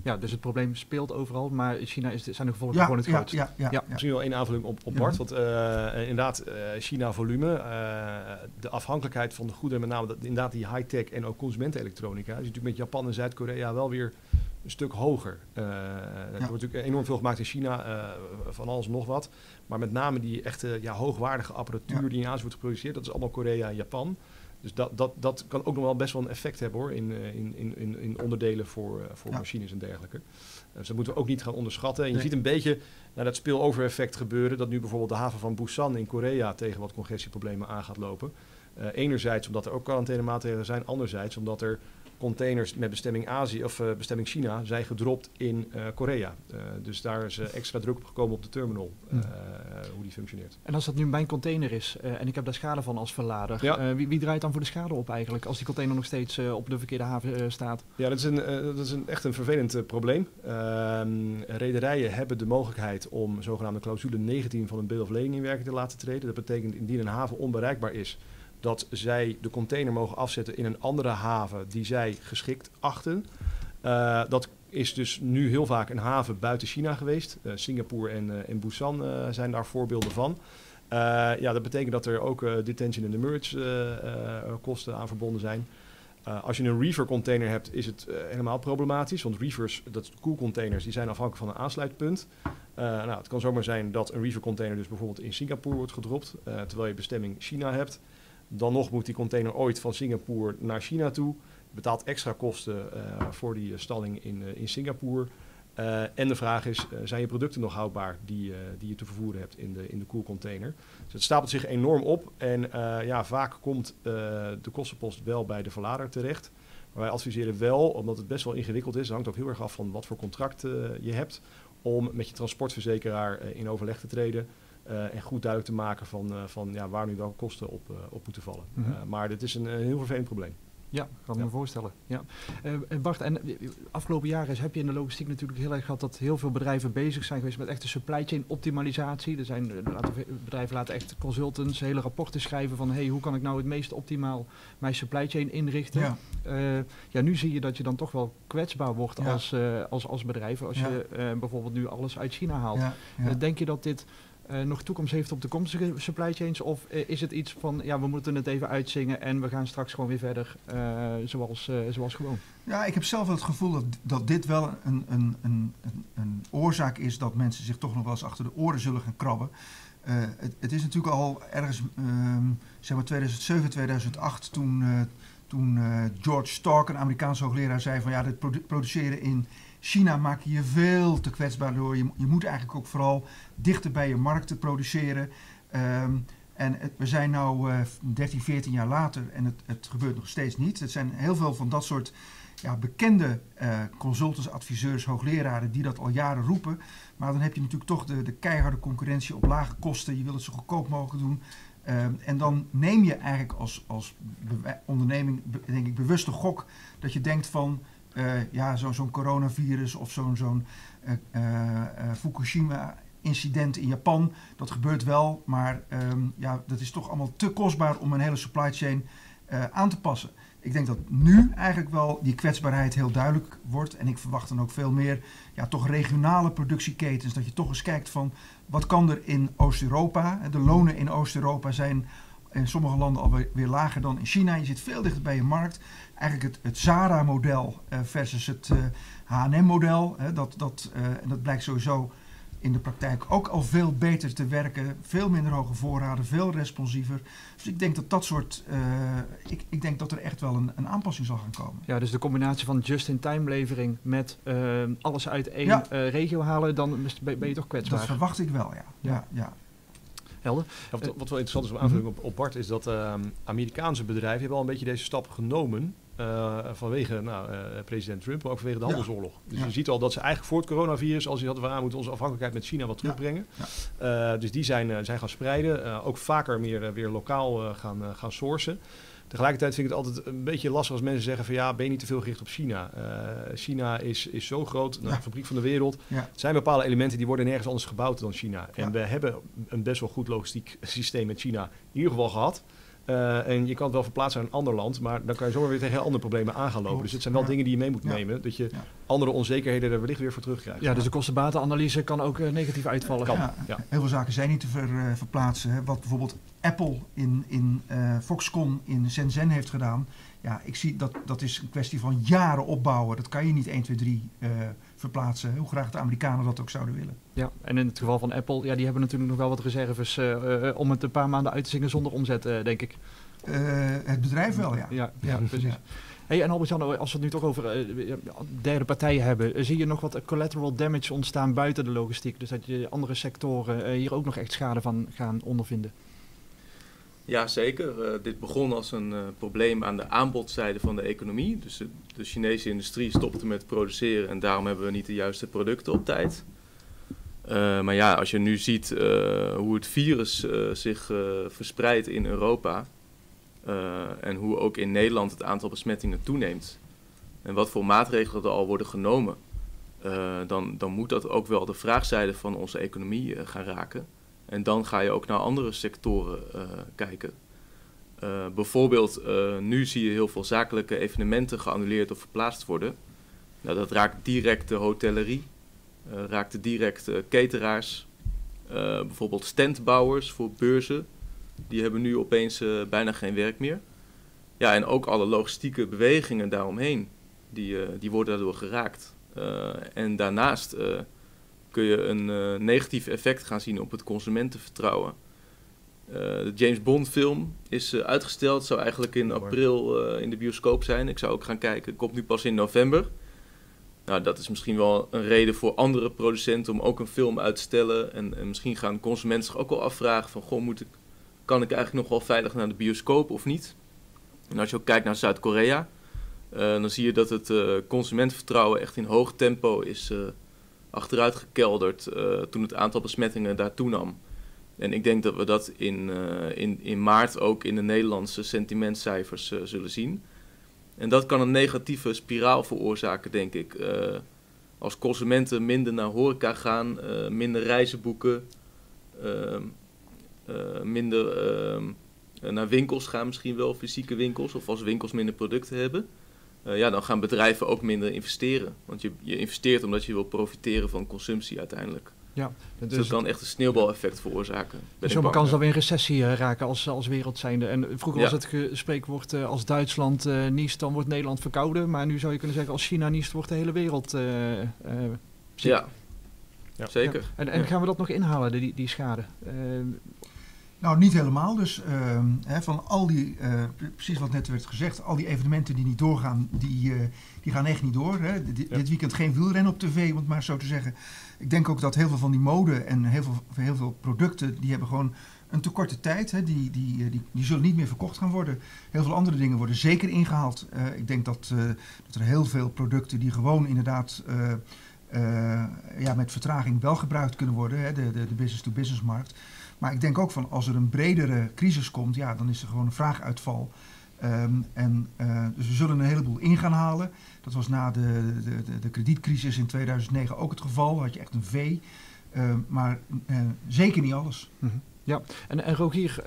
S1: Ja, dus het probleem speelt overal, maar in China is, zijn de gevolgen ja, gewoon het
S3: ja,
S1: grootst.
S3: Ja, ja, ja,
S4: Misschien wel één aanvulling op, op Bart, want uh, inderdaad, uh, China-volume, uh, de afhankelijkheid van de goederen, met name dat, inderdaad die high-tech en ook consumentenelektronica, is natuurlijk met Japan en Zuid-Korea wel weer een stuk hoger. er wordt natuurlijk enorm veel gemaakt in China, van alles en nog wat, maar met name die echte ja, hoogwaardige apparatuur die in Azië wordt geproduceerd, dat is allemaal Korea en Japan. Dus dat, dat, dat kan ook nog wel best wel een effect hebben hoor, in, in, in, in onderdelen voor, uh, voor ja. machines en dergelijke. Dus dat moeten we ook niet gaan onderschatten. En je nee. ziet een beetje nou, dat spillover-effect gebeuren, dat nu bijvoorbeeld de haven van Busan in Korea tegen wat congestieproblemen aan gaat lopen. Uh, enerzijds omdat er ook quarantainemaatregelen zijn, anderzijds omdat er containers met bestemming Azië of eh, bestemming China zijn gedropt in eh, Korea. Eh, dus daar is extra druk op gekomen op de terminal,
S1: Hm.
S4: hoe die functioneert.
S1: En als dat nu mijn container is en ik heb daar schade van als verlader,
S4: Ja.
S1: wie, wie draait dan voor de schade op eigenlijk als die container nog steeds op de verkeerde haven staat?
S4: Ja, dat is, een, dat is een, echt een vervelend probleem. Ehm, rederijen hebben de mogelijkheid om zogenaamde clausule 19 van een bill of lading in werking te laten treden. Dat betekent indien een haven onbereikbaar is, dat zij de container mogen afzetten in een andere haven die zij geschikt achten. Eh, dat is dus nu heel vaak een haven buiten China geweest. Eh, Singapore en, eh, Busan zijn daar voorbeelden van. Ja, dat betekent dat er ook detention en demurrage kosten aan verbonden zijn. Als je een reefer container hebt, is het helemaal problematisch. Want reefers, dat koelcontainers, die zijn afhankelijk van een aansluitpunt. Nou, het kan zomaar zijn dat een reefer container dus bijvoorbeeld in Singapore wordt gedropt, terwijl je bestemming China hebt. Dan nog moet die container ooit van Singapore naar China toe. Betaalt extra kosten eh, voor die eh, stalling in, eh, in Singapore. En de vraag is, zijn je producten nog houdbaar die, die je te vervoeren hebt in de, in de koelcontainer? Dus het stapelt zich enorm op en ja, vaak komt de kostenpost wel bij de verlader terecht. Maar wij adviseren wel, omdat het best wel ingewikkeld is, hangt ook heel erg af van wat voor contract je hebt, om met je transportverzekeraar in overleg te treden eh, en goed duidelijk te maken van, eh, van ja, waar nu welke kosten op, eh, op moeten vallen.
S1: Mhm.
S4: Eh, maar dit is een, een heel vervelend probleem.
S1: Ja, kan ik
S4: Ja.
S1: me voorstellen. Ja. Eh, en Bart, en afgelopen jaren is- heb je in de logistiek natuurlijk heel erg gehad dat heel veel bedrijven bezig zijn geweest met echte supply chain optimalisatie. Er zijn bedrijven laten echt consultants hele rapporten schrijven van hey, hoe kan ik nou het meest optimaal mijn supply chain inrichten.
S3: Ja.
S1: Eh, ja, nu zie je dat je dan toch wel kwetsbaar wordt
S3: Ja.
S1: als, eh, als, als bedrijf. Als
S3: Ja.
S1: je eh, bijvoorbeeld nu alles uit China haalt.
S3: Ja, ja.
S1: Denk je dat dit eh, nog toekomst heeft op de toekomstige supply chains? Of eh, is het iets van, ja, we moeten het even uitzingen en we gaan straks gewoon weer verder eh, zoals, zoals gewoon?
S3: Ja, ik heb zelf het gevoel dat, dat dit wel een, een, een, een, oorzaak is dat mensen zich toch nog wel eens achter de oren zullen gaan krabben. Het, het is natuurlijk al ergens, ehm, zeg maar 2007, 2008, toen, toen George Stark, een Amerikaanse hoogleraar, zei van ja, dit produ- produceren in China maak je veel te kwetsbaar door. Je, je moet eigenlijk ook vooral dichter bij je markten produceren. Ehm, en het- we zijn nu 13, 14 jaar later en het, het gebeurt nog steeds niet. Het zijn heel veel van dat soort ja, bekende eh, consultants, adviseurs, hoogleraren die dat al jaren roepen. Maar dan heb je natuurlijk toch de, de keiharde concurrentie op lage kosten. Je wil het zo goedkoop mogelijk doen. Ehm, en dan neem je eigenlijk als, als onderneming, denk ik, bewuste gok dat je denkt van eh, ja, zo- zo'n coronavirus of zo'n zo'n eh, eh, eh, Fukushima-incident in Japan. Dat gebeurt wel, maar ehm, ja, dat is toch allemaal te kostbaar om een hele supply chain aan te passen. Ik denk dat nu eigenlijk wel die kwetsbaarheid heel duidelijk wordt. En ik verwacht dan ook veel meer ja, toch regionale productieketens. Dat je toch eens kijkt van wat kan er in Oost-Europa. De lonen in Oost-Europa zijn in sommige landen alweer weer lager dan in China. Je zit veel dichter bij je markt. Eigenlijk het, het Zara-model eh, versus het eh, H&M-model. dat, dat, eh, en dat blijkt sowieso in de praktijk ook al veel beter te werken. Veel minder hoge voorraden, veel responsiever. Dus ik denk dat dat soort... eh, ik, ik denk dat er echt wel een, een aanpassing zal gaan komen.
S1: Ja, dus de combinatie van just-in-time levering met alles uit één
S3: Ja.
S1: eh, regio halen, dan ben ben je toch
S3: Dat
S1: kwetsbaar.
S3: verwacht ik wel, ja.
S1: Ja.
S3: ja, ja.
S1: Helder.
S4: Ja, wat, wat wel interessant is om aanvulling op, op Bart, is dat ehm, Amerikaanse bedrijven hebben al een beetje deze stap genomen. Eh, vanwege nou, eh, president Trump, maar ook vanwege de
S3: Ja.
S4: handelsoorlog. Dus
S3: Ja.
S4: je ziet al dat ze eigenlijk voor het coronavirus, als je ah, we moeten onze afhankelijkheid met China wat terugbrengen. Eh, dus die zijn, zijn gaan spreiden. ook vaker meer weer lokaal gaan, gaan sourcen. Tegelijkertijd vind ik het altijd een beetje lastig als mensen zeggen van ja, ben je niet te veel gericht op China? China is, is zo groot, nou, de fabriek van de wereld.
S3: Ja.
S4: Er zijn bepaalde elementen die worden nergens anders gebouwd dan China. En
S3: Ja.
S4: we hebben een best wel goed logistiek systeem met China in ieder geval gehad. Eh, en je kan het wel verplaatsen naar een ander land, maar dan kan je zomaar weer tegen heel andere problemen aan gaan lopen. Dus het zijn wel
S3: Ja.
S4: dingen die je mee moet
S3: Ja.
S4: nemen, dat je
S3: Ja.
S4: andere onzekerheden er wellicht weer voor terugkrijgt.
S1: Ja, dus de kostenbatenanalyse kan ook eh, negatief uitvallen.
S4: Kan.
S3: Ja,
S4: ja.
S3: Heel veel zaken zijn niet te ver, eh, verplaatsen. Hè. Wat bijvoorbeeld Apple in, in eh, Foxconn in Shenzhen heeft gedaan. Ja, ik zie dat dat is een kwestie van jaren opbouwen. Dat kan je niet 1, 2, 3 eh, verplaatsen. Hoe graag de Amerikanen dat ook zouden willen.
S1: Ja, en in het geval van Apple, ja, die hebben natuurlijk nog wel wat reserves eh, eh, om het een paar maanden uit te zingen zonder omzet, eh, denk ik.
S3: Het bedrijf wel, ja.
S1: Ja, ja, precies.
S3: Ja.
S1: Hey, en Albert-Jan, als we het nu toch over derde partijen hebben, zie je nog wat collateral damage ontstaan buiten de logistiek? Dus dat je andere sectoren hier ook nog echt schade van gaan ondervinden?
S5: Ja, zeker. Uh, dit begon als een uh, probleem aan de aanbodzijde van de economie. Dus de, Chinese industrie stopte met produceren en daarom hebben we niet de juiste producten op tijd. Uh, maar ja, als je nu ziet hoe het virus zich verspreidt in Europa en hoe ook in Nederland het aantal besmettingen toeneemt en wat voor maatregelen er al worden genomen, dan, dan moet dat ook wel de vraagzijde van onze economie gaan raken. En dan ga je ook naar andere sectoren uh, kijken. Uh, bijvoorbeeld, uh, nu zie je heel veel zakelijke evenementen geannuleerd of verplaatst worden. Nou, dat raakt direct de hotellerie, raakt direct cateraars, bijvoorbeeld standbouwers voor beurzen. Die hebben nu opeens bijna geen werk meer. Ja, en ook alle logistieke bewegingen daaromheen, die, die worden daardoor geraakt. en daarnaast kun je een uh, negatief effect gaan zien op het consumentenvertrouwen. Uh, de James Bond film is uh, uitgesteld, zou eigenlijk in april in de bioscoop zijn. Ik zou ook gaan kijken, komt nu pas in november. Nou, dat is misschien wel een reden voor andere producenten om ook een film uit te stellen. En, en misschien gaan consumenten zich ook wel afvragen van, goh, moet ik, kan ik eigenlijk nog wel veilig naar de bioscoop of niet? En als je ook kijkt naar Zuid-Korea, dan zie je dat het consumentenvertrouwen echt in hoog tempo is achteruit gekelderd uh, toen het aantal besmettingen daar toenam. En ik denk dat we dat in, uh, in, in maart ook in de Nederlandse sentimentcijfers uh, zullen zien. En dat kan een negatieve spiraal veroorzaken, denk ik. als consumenten minder naar horeca gaan, minder reizen boeken, ehm, minder ehm, naar winkels gaan, misschien wel fysieke winkels, of als winkels minder producten hebben uh, ja, dan gaan bedrijven ook minder investeren. Want je, je investeert omdat je wil profiteren van consumptie uiteindelijk. Ja, dus, dus dat kan echt een sneeuwbaleffect veroorzaken.
S1: Dus zomaar kan ze dan weer in recessie uh, raken als, als wereld zijnde. En vroeger ja. was het spreekwoord uh, als Duitsland uh, niest, dan wordt Nederland verkouden. Maar nu zou je kunnen zeggen als China niest, wordt de hele wereld ziek.
S5: Ja, ja. zeker. Ja.
S1: En, en gaan we dat nog inhalen, die, die schade?
S3: Nou, niet helemaal. Dus uh, hè, van al die, uh, precies wat net werd gezegd, al die evenementen die niet doorgaan, die, uh, die gaan echt niet door. Hè. D ja. Dit weekend geen wielrennen op tv, om het maar zo te zeggen. Ik denk ook dat heel veel van die mode en heel veel, heel veel producten, die hebben gewoon een te korte tijd. Hè. Die, die, die, die zullen niet meer verkocht gaan worden. Heel veel andere dingen worden zeker ingehaald. Ik denk dat, dat er heel veel producten die gewoon inderdaad ja, met vertraging wel gebruikt kunnen worden, hè, de, de, de business-to-business markt. Maar ik denk ook van als er een bredere crisis komt, ja, dan is er gewoon een vraaguitval. Um, en, uh, dus we zullen een heleboel in gaan halen. Dat was na de, de, de, kredietcrisis in 2009 ook het geval. had je echt een V. Uh, maar uh, zeker niet alles.
S1: -hmm. Ja, en, en Rogier,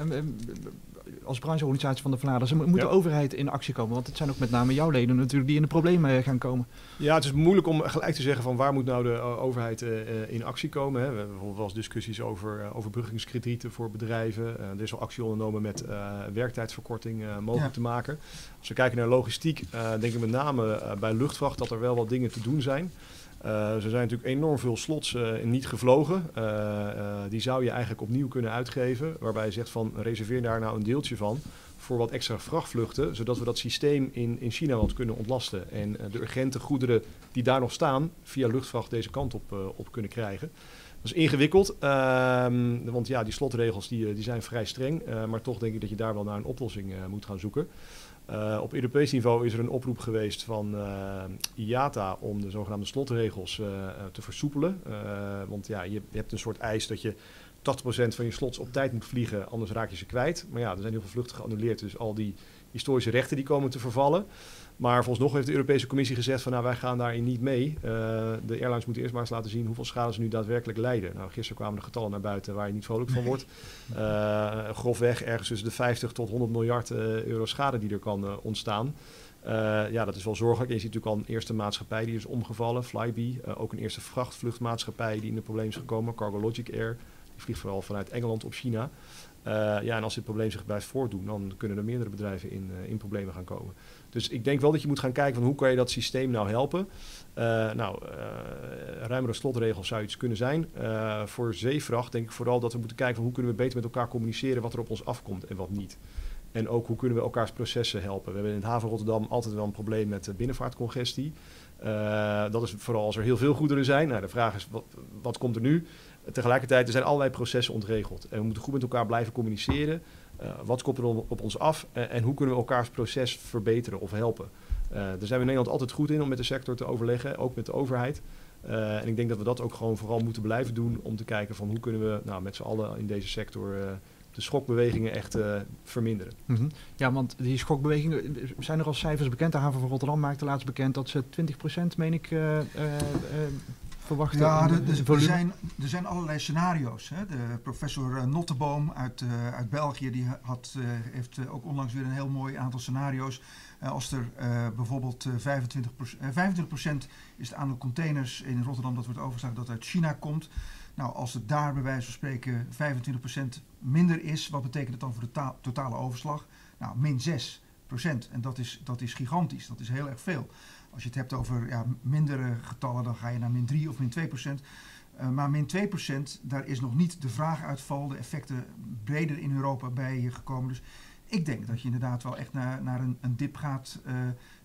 S1: als brancheorganisatie van de Vlaanderen, moet ja. de overheid in actie komen? Want het zijn ook met name jouw leden natuurlijk die in de problemen eh, gaan komen.
S4: Ja, het is moeilijk om gelijk te zeggen van waar moet nou de uh, overheid uh, in actie komen. Hè. We hebben bijvoorbeeld wel eens discussies over overbruggingskredieten voor bedrijven. er is al actie ondernomen met werktijdsverkorting mogelijk ja. te maken. Als we kijken naar logistiek, denk ik met name bij luchtvracht dat er wel wat dingen te doen zijn. Uh, er zijn natuurlijk enorm veel slots uh, niet gevlogen. Uh, die zou je eigenlijk opnieuw kunnen uitgeven. Waarbij je zegt van reserveer daar nou een deeltje van voor wat extra vrachtvluchten. Zodat we dat systeem in, in China wat kunnen ontlasten. En de urgente goederen die daar nog staan via luchtvracht deze kant op, op kunnen krijgen. Dat is ingewikkeld, ehm, want ja, die slotregels die, die zijn vrij streng. maar toch denk ik dat je daar wel naar een oplossing moet gaan zoeken. Uh, op Europees niveau is er een oproep geweest van uh, IATA om de zogenaamde slotregels uh, te versoepelen. want ja, je, je, hebt een soort eis dat je 80% van je slots op tijd moet vliegen, anders raak je ze kwijt. Maar ja, er zijn heel veel vluchten geannuleerd, dus al die historische rechten die komen te vervallen. Maar volgens nog heeft de Europese Commissie gezegd van nou wij gaan daarin niet mee. Uh, de airlines moeten eerst maar eens laten zien hoeveel schade ze nu daadwerkelijk leiden. Nou, gisteren kwamen de getallen naar buiten waar je niet vrolijk van wordt. Uh, grofweg ergens tussen de 50 tot 100 miljard uh, euro schade die er kan ontstaan. ja, dat is wel zorgelijk. Je ziet natuurlijk al een eerste maatschappij die is omgevallen, Flybe. ook een eerste vrachtvluchtmaatschappij die in de problemen is gekomen, Cargologic Air. Die vliegt vooral vanuit Engeland op China. ja, en als dit probleem zich blijft voortdoen, dan kunnen er meerdere bedrijven in, in problemen gaan komen. Dus ik denk wel dat je moet gaan kijken van hoe kan je dat systeem nou helpen. Uh, nou, uh, ruimere slotregels zou iets kunnen zijn. Uh, voor zeevracht denk ik vooral dat we moeten kijken van hoe kunnen we beter met elkaar communiceren wat er op ons afkomt en wat niet. En ook hoe kunnen we elkaars processen helpen. We hebben in het haven Rotterdam altijd wel een probleem met binnenvaartcongestie. dat is vooral als er heel veel goederen zijn. Nou, de vraag is, wat, wat komt er nu? Tegelijkertijd, er zijn allerlei processen ontregeld. En we moeten goed met elkaar blijven communiceren. Wat komt er op ons af en hoe kunnen we elkaars proces verbeteren of helpen? daar zijn we in Nederland altijd goed in om met de sector te overleggen, ook met de overheid. en ik denk dat we dat ook gewoon vooral moeten blijven doen om te kijken van hoe kunnen we nou, met z'n allen in deze sector de schokbewegingen echt verminderen.
S1: Mhm. Ja, want die schokbewegingen, zijn er al cijfers bekend? De haven van Rotterdam maakte laatst bekend dat ze 20% meen ik verwachten?
S3: Ja, er, zijn, er zijn allerlei scenario's. Hè. De professor eh, Notteboom uit, uh, uit België die had, uh, heeft ook onlangs weer een heel mooi aantal scenario's. als er bijvoorbeeld 25%, 25 is het aantal containers in Rotterdam dat wordt overgeslagen dat uit China komt. Nou, als het daar bij wijze van spreken 25% minder is, wat betekent het dan voor de totale overslag? Nou, min 6%. En dat is, dat is gigantisch, dat is heel erg veel. Als je het hebt over ja, mindere getallen, dan ga je naar min 3 of min 2 procent. Uh, maar min 2 procent, daar is nog niet de vraaguitval, de effecten breder in Europa bij gekomen. Dus ik denk dat je inderdaad wel echt naar, naar een, een dip gaat. Uh,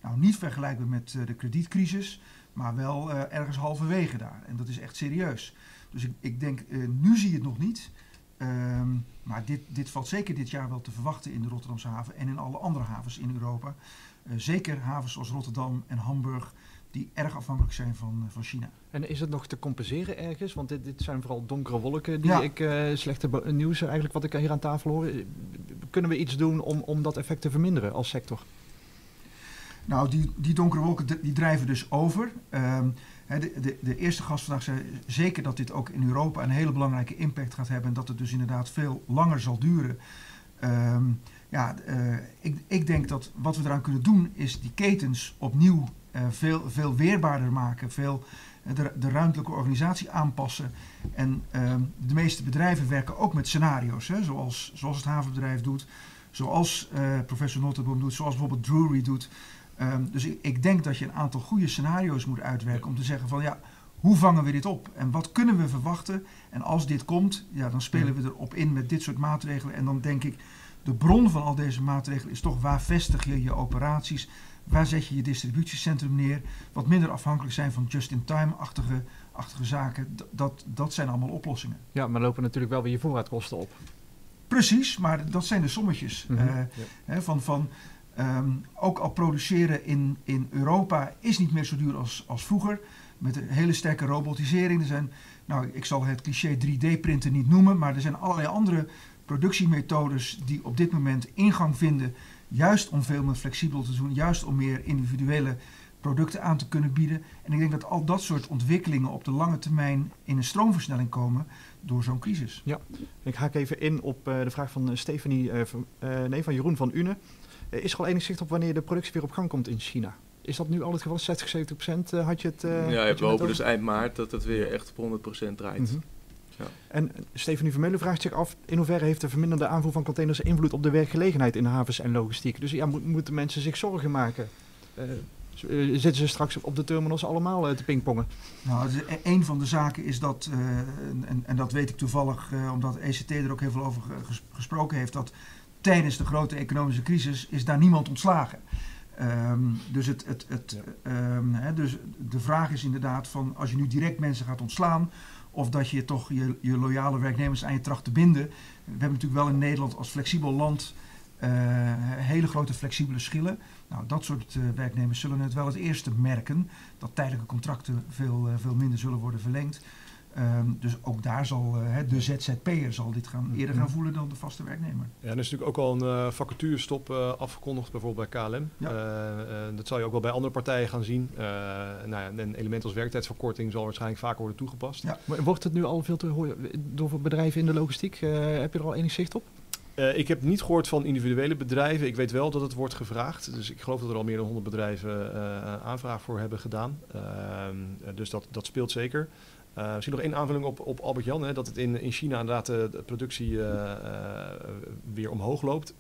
S3: nou, niet vergelijkbaar met uh, de kredietcrisis, maar wel ergens halverwege daar. En dat is echt serieus. Dus ik, ik denk, nu zie je het nog niet. Um, maar dit, dit valt zeker dit jaar wel te verwachten in de Rotterdamse haven en in alle andere havens in Europa. Uh, zeker havens zoals Rotterdam en Hamburg, die erg afhankelijk zijn van, uh, van China.
S1: En is het nog te compenseren ergens? Want dit, dit zijn vooral donkere wolken die ja. ik, uh, slechte nieuws eigenlijk wat ik hier aan tafel hoor. Kunnen we iets doen om, om dat effect te verminderen als sector?
S3: Nou, die, die donkere wolken die drijven dus over. Um, de, de, de, eerste gast vandaag zei zeker dat dit ook in Europa een hele belangrijke impact gaat hebben. En dat het dus inderdaad veel langer zal duren. Um, ja, uh, ik, ik, denk dat wat we eraan kunnen doen is die ketens opnieuw uh, veel, veel weerbaarder maken. Veel, uh, de, de, ruimtelijke organisatie aanpassen. En ehm, de meeste bedrijven werken ook met scenario's. Hè, zoals, zoals het havenbedrijf doet. Zoals professor Notteboom doet. Zoals bijvoorbeeld Drury doet. Um, dus ik, ik, denk dat je een aantal goede scenario's moet uitwerken om te zeggen van ja, hoe vangen we dit op en wat kunnen we verwachten? En als dit komt, ja, dan spelen we erop in met dit soort maatregelen. En dan denk ik, de bron van al deze maatregelen is toch waar vestig je je operaties, waar zet je je distributiecentrum neer, wat minder afhankelijk zijn van just-in-time-achtige achtige zaken. Dat, dat zijn allemaal oplossingen.
S1: Ja, maar lopen natuurlijk wel weer je voorraadkosten op.
S3: Precies, maar dat zijn de sommetjes. Mm -hmm. uh, ja. hè, van, van Um, ook al produceren in, in Europa is niet meer zo duur als, als vroeger. Met een hele sterke robotisering. Er zijn, nou, ik zal het cliché 3D-printen niet noemen, maar er zijn allerlei andere productiemethodes die op dit moment ingang vinden. Juist om veel meer flexibel te doen, juist om meer individuele producten aan te kunnen bieden. En ik denk dat al dat soort ontwikkelingen op de lange termijn in een stroomversnelling komen door zo'n crisis.
S1: Ja, ik haak even in op uh, de vraag van Stephanie, uh, van, uh, nee, van Jeroen van Une. is er al enig zicht op wanneer de productie weer op gang komt in China? Is dat nu al het geval? 60, 70 procent had je het?
S5: ja, we hopen dus eind maart dat het weer echt op 100 procent draait. Mm -hmm.
S1: Ja. En Stephanie Vermeulen vraagt zich af in hoeverre heeft de verminderde aanvoer van containers invloed op de werkgelegenheid in de havens en logistiek. Dus ja, mo moeten mensen zich zorgen maken? Uh, zitten ze straks op de terminals allemaal uh, te pingpongen?
S3: Nou, een van de zaken is dat, uh, en, en, dat weet ik toevallig omdat ECT er ook heel veel over ges gesproken heeft, dat tijdens de grote economische crisis is daar niemand ontslagen. Um, dus, het, het, het, ja. um, hè, dus de vraag is inderdaad van als je nu direct mensen gaat ontslaan, of dat je toch je, je loyale werknemers aan je tracht te binden. We hebben natuurlijk wel in Nederland als flexibel land uh, hele grote flexibele schillen. Nou, dat soort uh, werknemers zullen het wel het eerste merken dat tijdelijke contracten veel, uh, veel minder zullen worden verlengd. Um, dus ook daar zal uh, de ZZP'er zal dit gaan, eerder gaan voelen dan de vaste werknemer.
S4: Ja, er is natuurlijk ook al een uh, vacaturestop uh, afgekondigd, bijvoorbeeld bij KLM. Ja. dat zal je ook wel bij andere partijen gaan zien. nou ja, een element als werktijdsverkorting zal waarschijnlijk vaker worden toegepast.
S1: Ja. Maar wordt het nu al veel te horen door bedrijven in de logistiek? heb je er al enig zicht op?
S4: Uh, ik heb niet gehoord van individuele bedrijven. Ik weet wel dat het wordt gevraagd. Dus ik geloof dat er al meer dan 100 bedrijven uh, aanvraag voor hebben gedaan. Uh, dus dat, dat speelt zeker. Uh, misschien nog één aanvulling op, op Albert Jan. Hè, dat het in, in China inderdaad de, de productie uh, uh, weer omhoog loopt.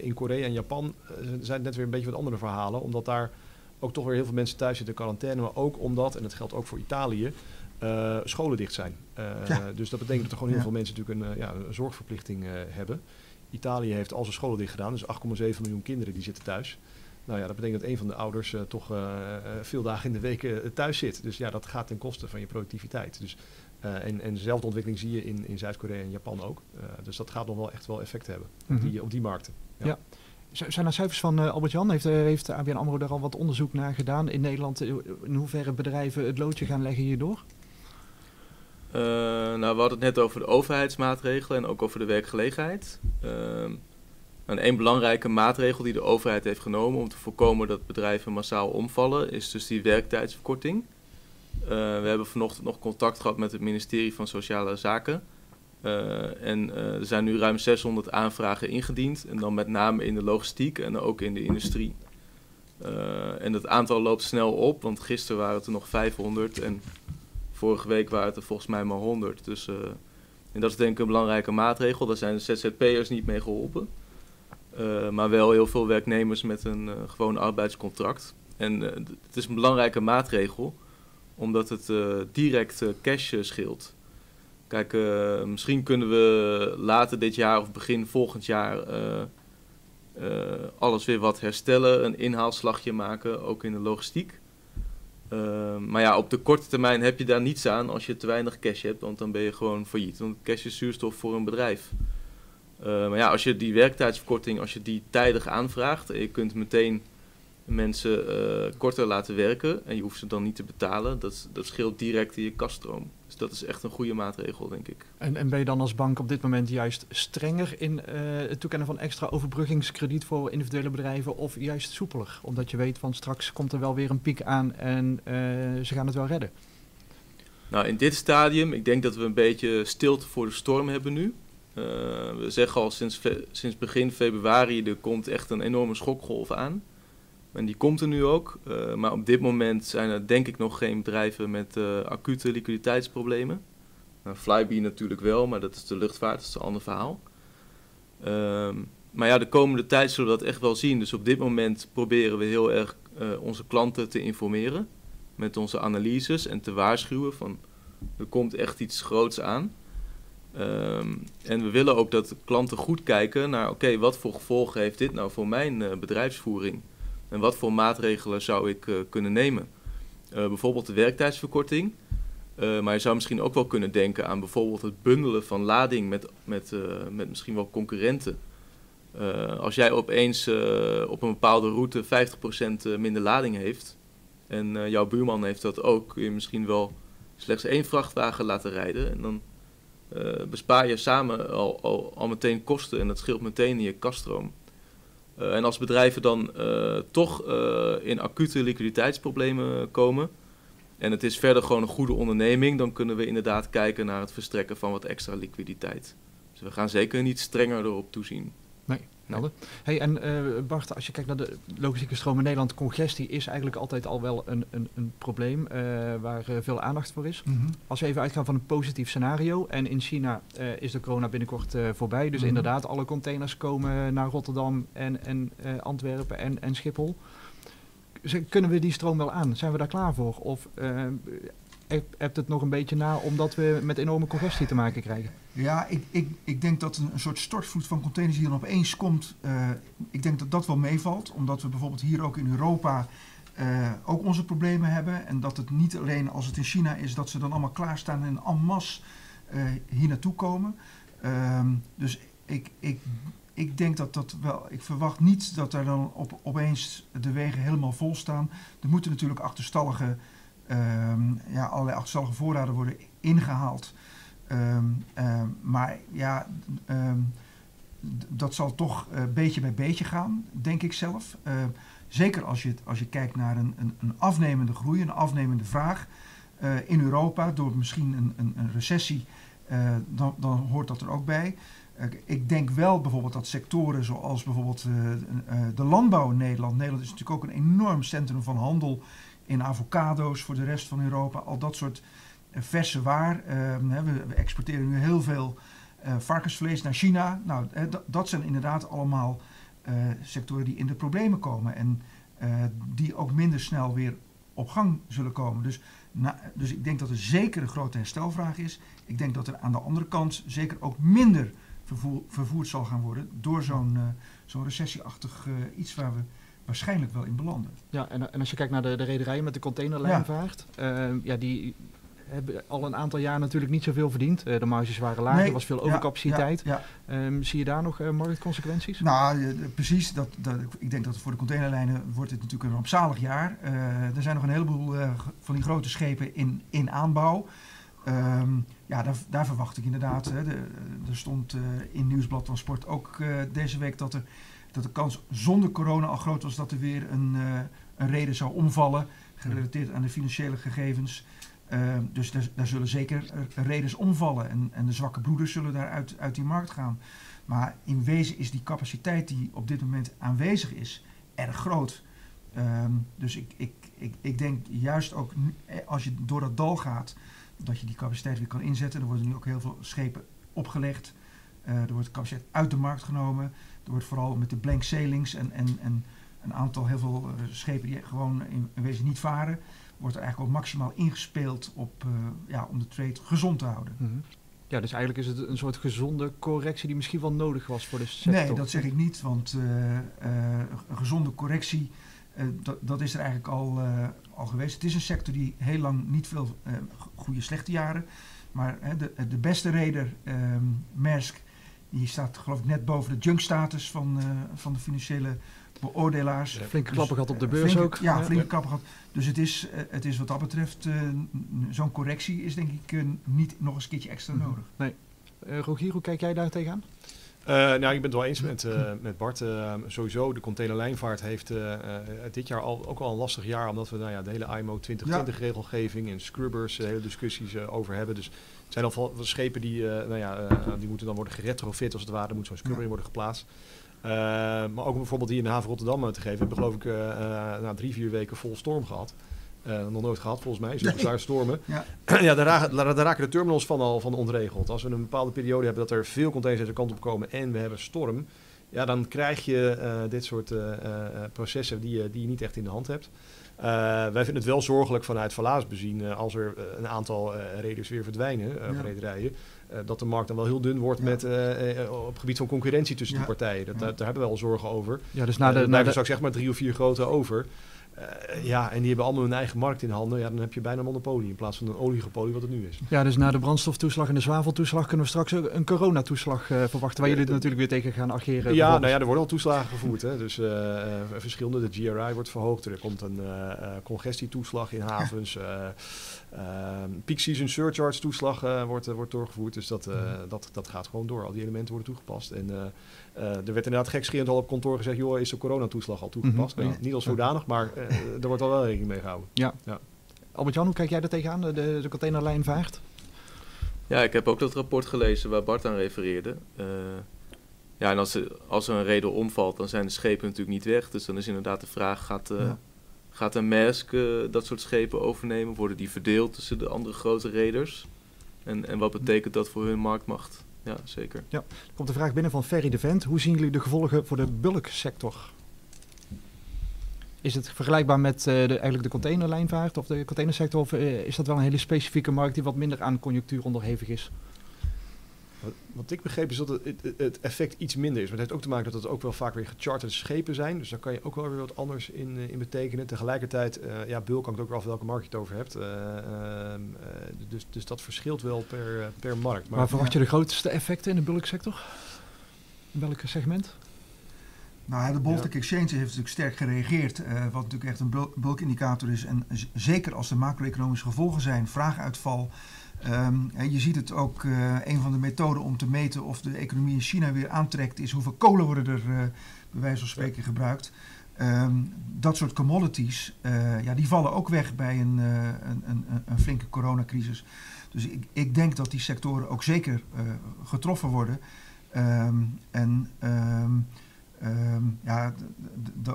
S4: in Korea en Japan zijn het net weer een beetje wat andere verhalen. Omdat daar ook toch weer heel veel mensen thuis zitten in quarantaine. Maar ook omdat, en dat geldt ook voor Italië, scholen dicht zijn. Ja. Dus dat betekent dat er gewoon heel ja. veel mensen natuurlijk een, ja, een zorgverplichting hebben. Italië heeft al zijn scholen dicht gedaan. Dus 8,7 miljoen kinderen die zitten thuis. Nou ja, dat betekent dat een van de ouders uh, toch uh, veel dagen in de week uh, thuis zit. Dus ja, dat gaat ten koste van je productiviteit. Dus Uh, en, en dezelfde ontwikkeling zie je in, in Zuid-Korea en Japan ook. Uh, dus dat gaat nog wel echt wel effect hebben
S1: Mhm.
S4: op, die, op die markten. Ja.
S1: Zijn er cijfers van eh, Albert-Jan? Heeft, eh, heeft ABN AMRO daar al wat onderzoek naar gedaan in Nederland? eh, In hoeverre bedrijven het loodje gaan leggen hierdoor?
S5: Eh, nou, we hadden het net over de overheidsmaatregelen en ook over de werkgelegenheid. En een belangrijke maatregel die de overheid heeft genomen om te voorkomen dat bedrijven massaal omvallen, is dus die werktijdsverkorting. Eh, we hebben vanochtend nog contact gehad met het ministerie van Sociale Zaken. Eh, en eh, er zijn nu ruim 600 aanvragen ingediend. En dan met name in de logistiek en ook in de industrie. En het aantal loopt snel op, want gisteren waren het er nog 500 en vorige week waren het er volgens mij maar 100. Dus, en dat is denk ik een belangrijke maatregel. Daar zijn de ZZP'ers niet mee geholpen. Eh, maar wel heel veel werknemers met een eh, gewoon arbeidscontract. En eh, het is een belangrijke maatregel, omdat het direct cash scheelt. Kijk, misschien kunnen we later dit jaar of begin volgend jaar alles weer wat herstellen, een inhaalslagje maken, ook in de logistiek. Maar ja, op de korte termijn heb je daar niets aan als je te weinig cash hebt, want dan ben je gewoon failliet. Want cash is zuurstof voor een bedrijf. Eh, maar ja, als je die werktijdsverkorting, als je die tijdig aanvraagt en je kunt meteen mensen eh, korter laten werken en je hoeft ze dan niet te betalen, dat, dat scheelt direct in je kaststroom. Dus dat is echt een goede maatregel, denk ik.
S1: En, en ben je dan als bank op dit moment juist strenger in eh, het toekennen van extra overbruggingskrediet voor individuele bedrijven of juist soepeler? Omdat je weet van straks komt er wel weer een piek aan en eh, ze gaan het wel redden.
S5: Nou, in dit stadium, ik denk dat we een beetje stilte voor de storm hebben nu. Eh, we zeggen al sinds, sinds begin februari, er komt echt een enorme schokgolf aan. En die komt er nu ook. Eh, maar op dit moment zijn er denk ik nog geen bedrijven met eh, acute liquiditeitsproblemen. Nou, Flybe natuurlijk wel, maar dat is de luchtvaart, dat is een ander verhaal. Ehm, maar ja, de komende tijd zullen we dat echt wel zien. Dus op dit moment proberen we heel erg onze klanten te informeren met onze analyses en te waarschuwen van er komt echt iets groots aan. Ehm, en we willen ook dat klanten goed kijken naar oké, wat voor gevolgen heeft dit nou voor mijn eh, bedrijfsvoering? En wat voor maatregelen zou ik eh, kunnen nemen? Eh, bijvoorbeeld de werktijdsverkorting. Maar je zou misschien ook wel kunnen denken aan bijvoorbeeld het bundelen van lading met, met, met misschien wel concurrenten. Als jij opeens op een bepaalde route 50% eh, minder lading heeft en jouw buurman heeft dat ook, kun je misschien wel slechts één vrachtwagen laten rijden. En dan eh, bespaar je samen al, al, al meteen kosten en dat scheelt meteen in je kaststroom. Eh, en als bedrijven dan eh, toch in acute liquiditeitsproblemen komen en het is verder gewoon een goede onderneming, dan kunnen we inderdaad kijken naar het verstrekken van wat extra liquiditeit. Dus we gaan zeker niet strenger erop toezien.
S1: Helder. Hey, en eh, Bart, als je kijkt naar de logistieke stroom in Nederland, congestie is eigenlijk altijd al wel een, een, een probleem eh, waar eh, veel aandacht voor is.
S3: Mhm.
S1: Als we even uitgaan van een positief scenario en in China is de corona binnenkort voorbij, dus
S3: Mhm.
S1: inderdaad alle containers komen naar Rotterdam en, en Antwerpen en, en Schiphol. Z- Kunnen we die stroom wel aan? Zijn we daar klaar voor? Of hebt het nog een beetje na omdat we met enorme congestie te maken krijgen?
S3: Ja, ik, ik, ik denk dat een, soort stortvloed van containers die dan opeens komt, eh, ik denk dat dat wel meevalt. Omdat we bijvoorbeeld hier ook in Europa eh, ook onze problemen hebben. En dat het niet alleen als het in China is, dat ze dan allemaal klaarstaan en en masse eh, hier naartoe komen. Ehm, dus ik, ik, ik denk dat dat wel, ik verwacht niet dat er dan op, opeens de wegen helemaal vol staan. Er moeten natuurlijk achterstallige, ehm, ja, allerlei achterstallige voorraden worden ingehaald. Ehm, ehm, maar ja, dat zal toch eh, beetje bij beetje gaan, denk ik zelf. Zeker als je, als je kijkt naar een, een, een afnemende groei, een afnemende vraag eh, in Europa door misschien een, een, een recessie, eh, dan, dan hoort dat er ook bij. Ik denk wel bijvoorbeeld dat sectoren zoals bijvoorbeeld de landbouw in Nederland. Nederland is natuurlijk ook een enorm centrum van handel in avocado's voor de rest van Europa. Al dat soort eh, verse waar. Eh, hè, we, we exporteren nu heel veel eh, varkensvlees naar China. Nou, dat- zijn inderdaad allemaal eh, sectoren die in de problemen komen. En die ook minder snel weer op gang zullen komen. Dus, na- dus ik denk dat er zeker een grote herstelvraag is. Ik denk dat er aan de andere kant zeker ook minder vervoer, vervoerd zal gaan worden door zo'n zo'n recessieachtig iets waar we waarschijnlijk wel in belanden.
S1: Ja, en, en als je kijkt naar de, de rederijen met de containerlijnvaart, ja. ja, die hebben al een aantal jaar natuurlijk niet zoveel verdiend. de marges waren laag,
S3: Nee,
S1: er was veel overcapaciteit.
S3: Ja, ja.
S1: Ehm, zie je daar nog marktconsequenties?
S3: Nou, eh, precies. Dat, dat, ik denk dat voor de containerlijnen wordt het natuurlijk een rampzalig jaar. Er zijn nog een heleboel van die grote schepen in, in aanbouw. Ehm, ja, daar, daar verwacht ik inderdaad. Hè, de, er stond in Nieuwsblad Transport ook eh, deze week dat, er, dat de kans zonder corona al groot was dat er weer een, eh, een reden zou omvallen. Gerelateerd aan de financiële gegevens. Ehm, dus daar, daar zullen zeker eh, redens omvallen. En, en de zwakke broeders zullen daar uit, uit die markt gaan. Maar in wezen is die capaciteit die op dit moment aanwezig is, erg groot. Ehm, dus ik, ik, ik, ik denk juist ook eh, als je door dat dal gaat, dat je die capaciteit weer kan inzetten. Er worden nu ook heel veel schepen opgelegd. Er wordt capaciteit uit de markt genomen. Er wordt vooral met de blank sailings en, en, en een aantal heel veel eh, schepen die gewoon in, in wezen niet varen, wordt er eigenlijk ook maximaal ingespeeld op, eh, ja, om de trade gezond te houden.
S1: Mhm. Ja, dus eigenlijk is het een soort gezonde correctie die misschien wel nodig was voor de sector.
S3: Nee, dat zeg ik niet, want eh, een gezonde correctie, dat, dat is er eigenlijk al, al geweest. Het is een sector die heel lang niet veel goede, slechte jaren, maar de, de beste reder, ehm Maersk, die staat geloof ik net boven de junk-status van, eh, van de financiële beoordelaars.
S4: Ja.
S1: Flinke
S3: Dus,
S1: klappen gehad op de
S3: eh,
S1: beurs ook.
S3: Ja, flinke klappen gehad. Dus het is, eh, het is wat dat betreft, zo'n correctie is denk ik niet nog eens een keertje extra
S1: Mhm.
S3: nodig.
S1: Eh, Rogier, hoe kijk jij daar tegenaan?
S4: Eh, nou, ik ben het wel eens met, eh, met Bart. Eh, sowieso, de containerlijnvaart heeft dit jaar al, ook al een lastig jaar. Omdat we nou ja, de hele IMO 2020-regelgeving en scrubbers, hele discussies over hebben. Dus het zijn al schepen die, nou ja, die moeten dan worden geretrofit als het ware. Er moet zo'n scrubber
S3: Ja.
S4: in worden geplaatst. Maar ook bijvoorbeeld hier in de haven Rotterdam te geven. We hebben geloof ik nou, drie, vier weken vol storm gehad. Eh, nog nooit gehad volgens mij, zulke
S3: Nee.
S4: zware stormen.
S3: Ja.
S4: ja, daar, raken- daar, raken de terminals van al van ontregeld. Als we een bepaalde periode hebben dat er veel containers deze kant op komen en we hebben storm, ja, dan krijg je eh, dit soort eh, eh, processen die, je- die je niet echt in de hand hebt. Eh, wij vinden het wel zorgelijk vanuit Valaas bezien eh, als er een aantal eh reders weer verdwijnen, eh,
S3: Ja.
S4: rederijen. eh, dat de markt dan wel heel dun wordt
S3: Ja.
S4: met, op het gebied van concurrentie tussen
S3: Ja.
S4: die partijen. Dat,
S3: Ja.
S4: daar, daar hebben we al zorgen over.
S1: Ja, dus
S4: Na
S1: de,
S4: de,
S1: na de,
S4: straks zeg maar drie of vier grote over. Eh, ja, en die hebben allemaal hun eigen markt in handen. Ja, dan heb je bijna een monopolie in plaats van een oligopolie wat het nu is.
S1: ja, dus na de brandstoftoeslag en de zwaveltoeslag kunnen we straks ook een coronatoeslag eh, verwachten. Waar jullie natuurlijk weer tegen gaan ageren.
S4: Ja, nou ja, er worden al toeslagen gevoerd. Hè. Dus eh, verschillende, de GRI wordt verhoogd. Er komt een congestietoeslag in havens. peak season surcharge toeslag wordt, wordt doorgevoerd. Dus dat, eh, dat, dat gaat gewoon door. Al die elementen worden toegepast. En eh, er werd inderdaad gekscherend al op kantoor gezegd... joh, is de coronatoeslag al toegepast?
S1: Mhm.
S4: Nou, niet als zodanig, maar eh, er wordt al wel rekening mee gehouden.
S1: Albert-Jan, hoe kijk jij er tegenaan, de, de, de containerlijnvaart?
S5: Ja, ik heb ook dat rapport gelezen waar Bart aan refereerde. Eh, ja, en als er, als er een reden omvalt, dan zijn de schepen natuurlijk niet weg. Dus dan is inderdaad de vraag, gaat, eh,
S3: Ja.
S5: gaat een Maersk eh, dat soort schepen overnemen? Worden die verdeeld tussen de andere grote reders? En, en wat betekent dat voor hun marktmacht? Ja, zeker.
S1: Er komt een vraag binnen van Ferry de Vent. Hoe zien jullie de gevolgen voor de bulksector? Is het vergelijkbaar met eh, de, eigenlijk de containerlijnvaart of de containersector? Of eh, is dat wel een hele specifieke markt die wat minder aan conjunctuur onderhevig is?
S4: Wat, wat ik begreep is dat het, het, het effect iets minder is. Maar het heeft ook te maken dat het ook wel vaak weer gecharterde schepen zijn. Dus daar kan je ook wel weer wat anders in, eh, in betekenen. Tegelijkertijd, eh ja, bulk hangt ook wel af welke markt je het over hebt. Eh, ehm, eh, dus, dus dat verschilt wel per, per markt. Maar
S1: Waar verwacht je de grootste effecten in de bulksector? In welk segment?
S3: Nou, de Baltic Exchange heeft natuurlijk sterk gereageerd, eh, wat natuurlijk echt een bul- bulkindicator is. En zeker als er macro-economische gevolgen zijn, vraaguitval. En je ziet het ook, eh, een van de methoden om te meten of de economie in China weer aantrekt, is hoeveel kolen worden er eh, bij wijze van spreken gebruikt. Ehm, dat soort commodities, eh, ja, die vallen ook weg bij een, een, een, een- flinke coronacrisis. Dus ik, ik denk dat die sectoren ook zeker getroffen worden. Ehm, en ehm, ja,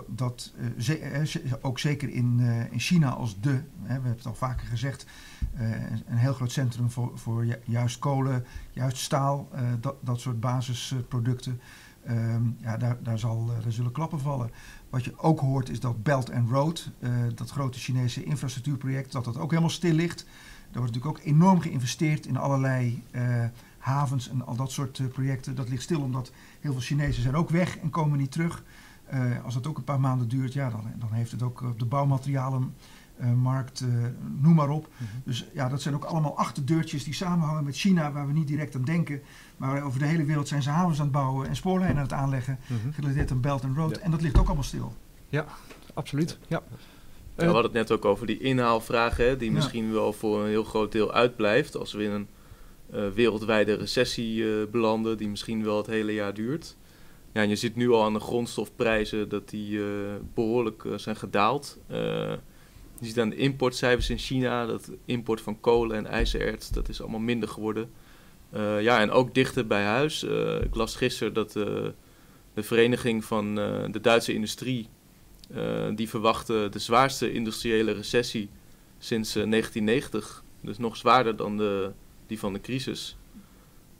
S3: dat eh, eh, ook zeker in, eh, in China als de, hè, we hebben het al vaker gezegd, een een heel groot centrum voor, voor ju- juist kolen, juist staal, dat, dat soort basisproducten. Ehm, ja, daar, daar, zal, daar zullen klappen vallen. Wat je ook hoort is dat Belt and Road, dat grote Chinese infrastructuurproject, dat dat ook helemaal stil ligt. Er wordt natuurlijk ook enorm geïnvesteerd in allerlei havens en al dat soort eh, projecten. Dat ligt stil omdat heel veel Chinezen zijn ook weg en komen niet terug. Eh, als dat ook een paar maanden duurt, ja, dan, dan heeft het ook op de bouwmaterialen markt, noem maar op.
S1: Mhm.
S3: Dus ja, dat zijn ook allemaal achterdeurtjes die samenhangen met China, waar we niet direct aan denken. Maar over de hele wereld zijn ze havens aan het bouwen en spoorlijnen aan het aanleggen,
S1: Mhm.
S3: gerelateerd aan Belt and Road.
S4: Ja.
S3: En dat ligt ook allemaal stil.
S1: Absoluut, ja.
S5: Ja,
S1: Eh,
S5: we hadden het net ook over die inhaalvraag, hè, die
S3: Ja.
S5: misschien wel voor een heel groot deel uitblijft als we in een eh, wereldwijde recessie eh, belanden, die misschien wel het hele jaar duurt. Ja, en je ziet nu al aan de grondstofprijzen dat die eh, behoorlijk eh, zijn gedaald. Eh, je ziet aan de importcijfers in China dat import van kolen en ijzererts, dat is allemaal minder geworden. Eh, ja, en ook dichter bij huis. Eh, ik las gisteren dat eh, de vereniging van eh, de Duitse industrie eh, die verwachten de zwaarste industriële recessie sinds eh, 1990. Dus nog zwaarder dan de, die van de crisis.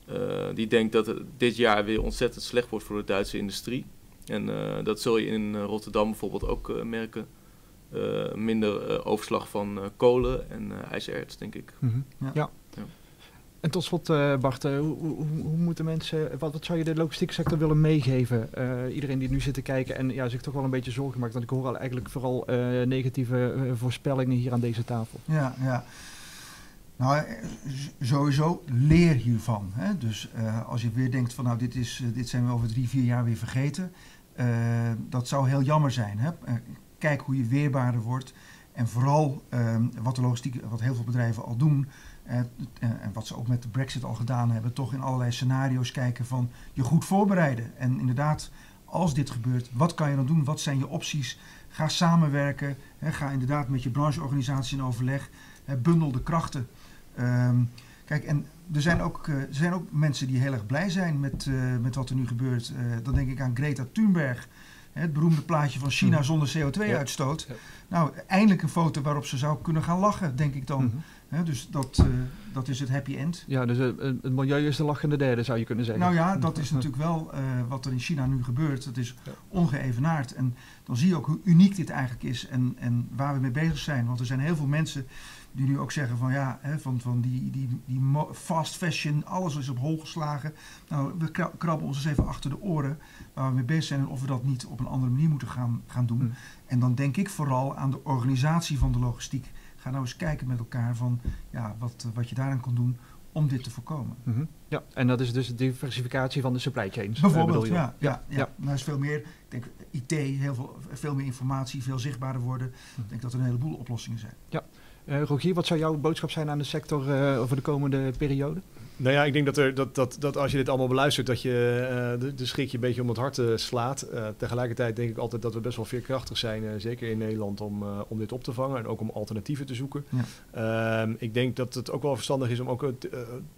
S5: Eh, die denkt dat het dit jaar weer ontzettend slecht wordt voor de Duitse industrie. En eh, dat zul je in eh, Rotterdam bijvoorbeeld ook merken. Eh, minder eh, overslag van eh, kolen en eh ijzererts, denk ik.
S1: Mhm.
S3: Ja.
S1: Ja.
S5: Ja.
S1: En tot slot, eh, Bart, hoe, hoe, hoe moeten mensen, wat, wat zou je de logistieke sector willen meegeven? Eh, iedereen die nu zit te kijken en ja, zich toch wel een beetje zorgen maakt, want ik hoor al eigenlijk vooral eh, negatieve voorspellingen hier aan deze tafel.
S3: Ja, ja. Nou, eh, sowieso leer hiervan. Hè? Dus eh, als je weer denkt van nou, dit, is, eh, dit zijn we over drie, vier jaar weer vergeten. dat zou heel jammer zijn. Hè? Kijk hoe je weerbaarder wordt. En vooral ehm, wat de logistiek, wat heel veel bedrijven al doen. en wat ze ook met de brexit al gedaan hebben. Toch in allerlei scenario's kijken van je goed voorbereiden. En inderdaad, als dit gebeurt, wat kan je dan doen? Wat zijn je opties? Ga samenwerken. Hè? Ga inderdaad met je brancheorganisatie in overleg. Hè, bundel de krachten. Ehm, kijk, en er zijn, ook, eh, er zijn ook mensen die heel erg blij zijn met, eh, met wat er nu gebeurt. Eh, dan denk ik aan Greta Thunberg. Het beroemde plaatje van China
S1: Mhm.
S3: zonder CO2-uitstoot.
S4: Ja.
S3: Nou, eindelijk een foto waarop ze zou kunnen gaan lachen, denk ik dan. Hè, dus dat, dat is het happy end.
S1: Ja, dus het milieu is de lachende derde, zou je kunnen zeggen.
S3: Nou ja, dat is natuurlijk wel wat er in China nu gebeurt. Dat is
S4: Ja.
S3: ongeëvenaard. En dan zie je ook hoe uniek dit eigenlijk is en, en waar we mee bezig zijn. Want er zijn heel veel mensen die nu ook zeggen van ja, hè, van, van die, die, die fast fashion, alles is op hol geslagen. Nou, we kra- krabben ons eens even achter de oren waar we mee bezig zijn en of we dat niet op een andere manier moeten gaan, gaan doen.
S1: Hmm.
S3: En dan denk ik vooral aan de organisatie van de logistiek. Ga nou eens kijken met elkaar van ja, wat, wat je daaraan kan doen om dit te voorkomen.
S1: Mhm. Ja, en dat is dus de diversificatie van de supply chains. eh,
S3: Bijvoorbeeld, ja. ja, ja.
S1: Ja.
S3: Maar er is veel meer. Ik denk IT, heel veel, veel meer informatie, veel zichtbaarder worden.
S1: Hm.
S3: Ik denk dat er een heleboel oplossingen zijn.
S1: Eh, Rogier, wat zou jouw boodschap zijn aan de sector eh, over de komende periode?
S4: Nou ja, ik denk dat, er, dat, dat, dat als je dit allemaal beluistert, dat je eh, de, de schrik je een beetje om het hart eh, slaat. Eh, tegelijkertijd denk ik altijd dat we best wel veerkrachtig zijn, eh, zeker in Nederland, om, eh, om dit op te vangen en ook om alternatieven te zoeken. Ehm, ik denk dat het ook wel verstandig is om ook eh,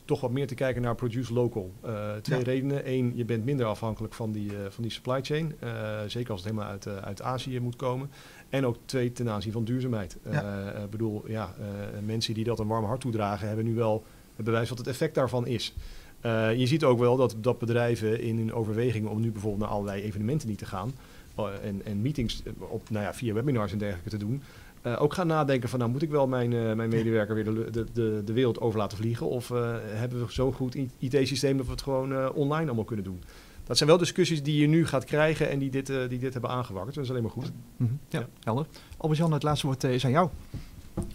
S4: toch wat meer te kijken naar produce local. Eh, twee
S3: Ja.
S4: redenen. Eén, je bent minder afhankelijk van die, eh, van die supply chain. eh, zeker als het helemaal uit, eh, uit Azië moet komen. En ook twee, ten aanzien van duurzaamheid.
S3: Ja.
S4: Eh, Ik bedoel, ja, eh, mensen die dat een warm hart toedragen, hebben nu wel het bewijs wat het effect daarvan is. Eh, je ziet ook wel dat, dat bedrijven in hun overwegingen om nu bijvoorbeeld naar allerlei evenementen niet te gaan eh, en, en meetings eh, op, nou ja, via webinars en dergelijke te doen, eh, ook gaan nadenken van nou moet ik wel mijn, eh, mijn medewerker weer de, de, de, de wereld over laten vliegen of eh, hebben we zo'n goed IT-systeem dat we het gewoon eh, online allemaal kunnen doen. Dat zijn wel discussies die je nu gaat krijgen en die dit, eh, die dit hebben aangewakkerd. Dat is alleen maar goed.
S1: Mhm. Ja,
S4: Ja.
S1: helder. Albert-Jan, het laatste woord eh, is aan jou.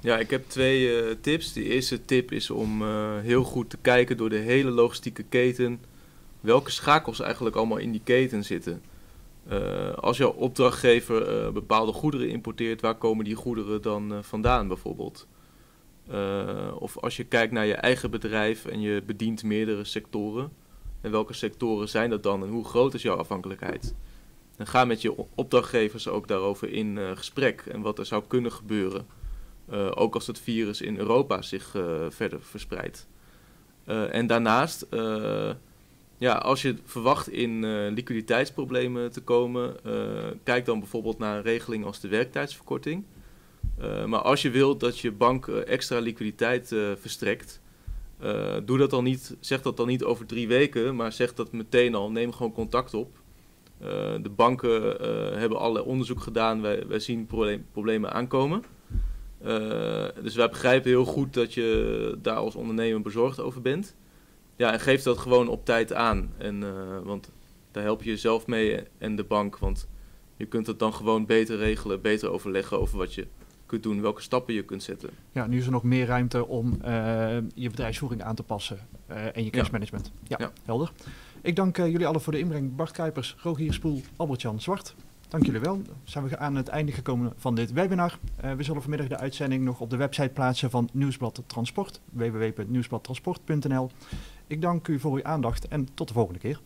S5: Ja, ik heb twee eh, tips. De eerste tip is om eh, heel goed te kijken door de hele logistieke keten. Welke schakels eigenlijk allemaal in die keten zitten. Eh, als jouw opdrachtgever eh, bepaalde goederen importeert, waar komen die goederen dan eh, vandaan bijvoorbeeld? Eh, of als je kijkt naar je eigen bedrijf en je bedient meerdere sectoren. En welke sectoren zijn dat dan en hoe groot is jouw afhankelijkheid? En ga met je opdrachtgevers ook daarover in eh, gesprek en wat er zou kunnen gebeuren. Eh, ook als het virus in Europa zich eh, verder verspreidt. En daarnaast, ja, als je verwacht in liquiditeitsproblemen te komen, kijk dan bijvoorbeeld naar een regeling als de werktijdsverkorting. Maar als je wilt dat je bank extra liquiditeit verstrekt, eh, doe dat dan niet, zeg dat dan niet over drie weken, maar zeg dat meteen al. Neem gewoon contact op. Eh, de banken eh, hebben allerlei onderzoek gedaan. Wij, wij zien problemen aankomen. Dus wij begrijpen heel goed dat je daar als ondernemer bezorgd over bent. Ja, en geef dat gewoon op tijd aan. En, want daar help je jezelf mee en de bank. Want je kunt het dan gewoon beter regelen, beter overleggen over wat je kunt doen, welke stappen je kunt zetten.
S1: Ja, nu is er nog meer ruimte om eh, je bedrijfsvoering aan te passen eh, en je cashmanagement. Ja.
S5: Ja.
S1: helder. Ik dank eh, jullie allen voor de inbreng. Bart Kuipers, Rogier Spoel, Albert-Jan Zwart. Dank jullie wel. Zijn we aan het einde gekomen van dit webinar. We zullen vanmiddag de uitzending nog op de website plaatsen van Nieuwsblad Transport, www.nieuwsbladtransport.nl. Ik dank u voor uw aandacht en tot de volgende keer.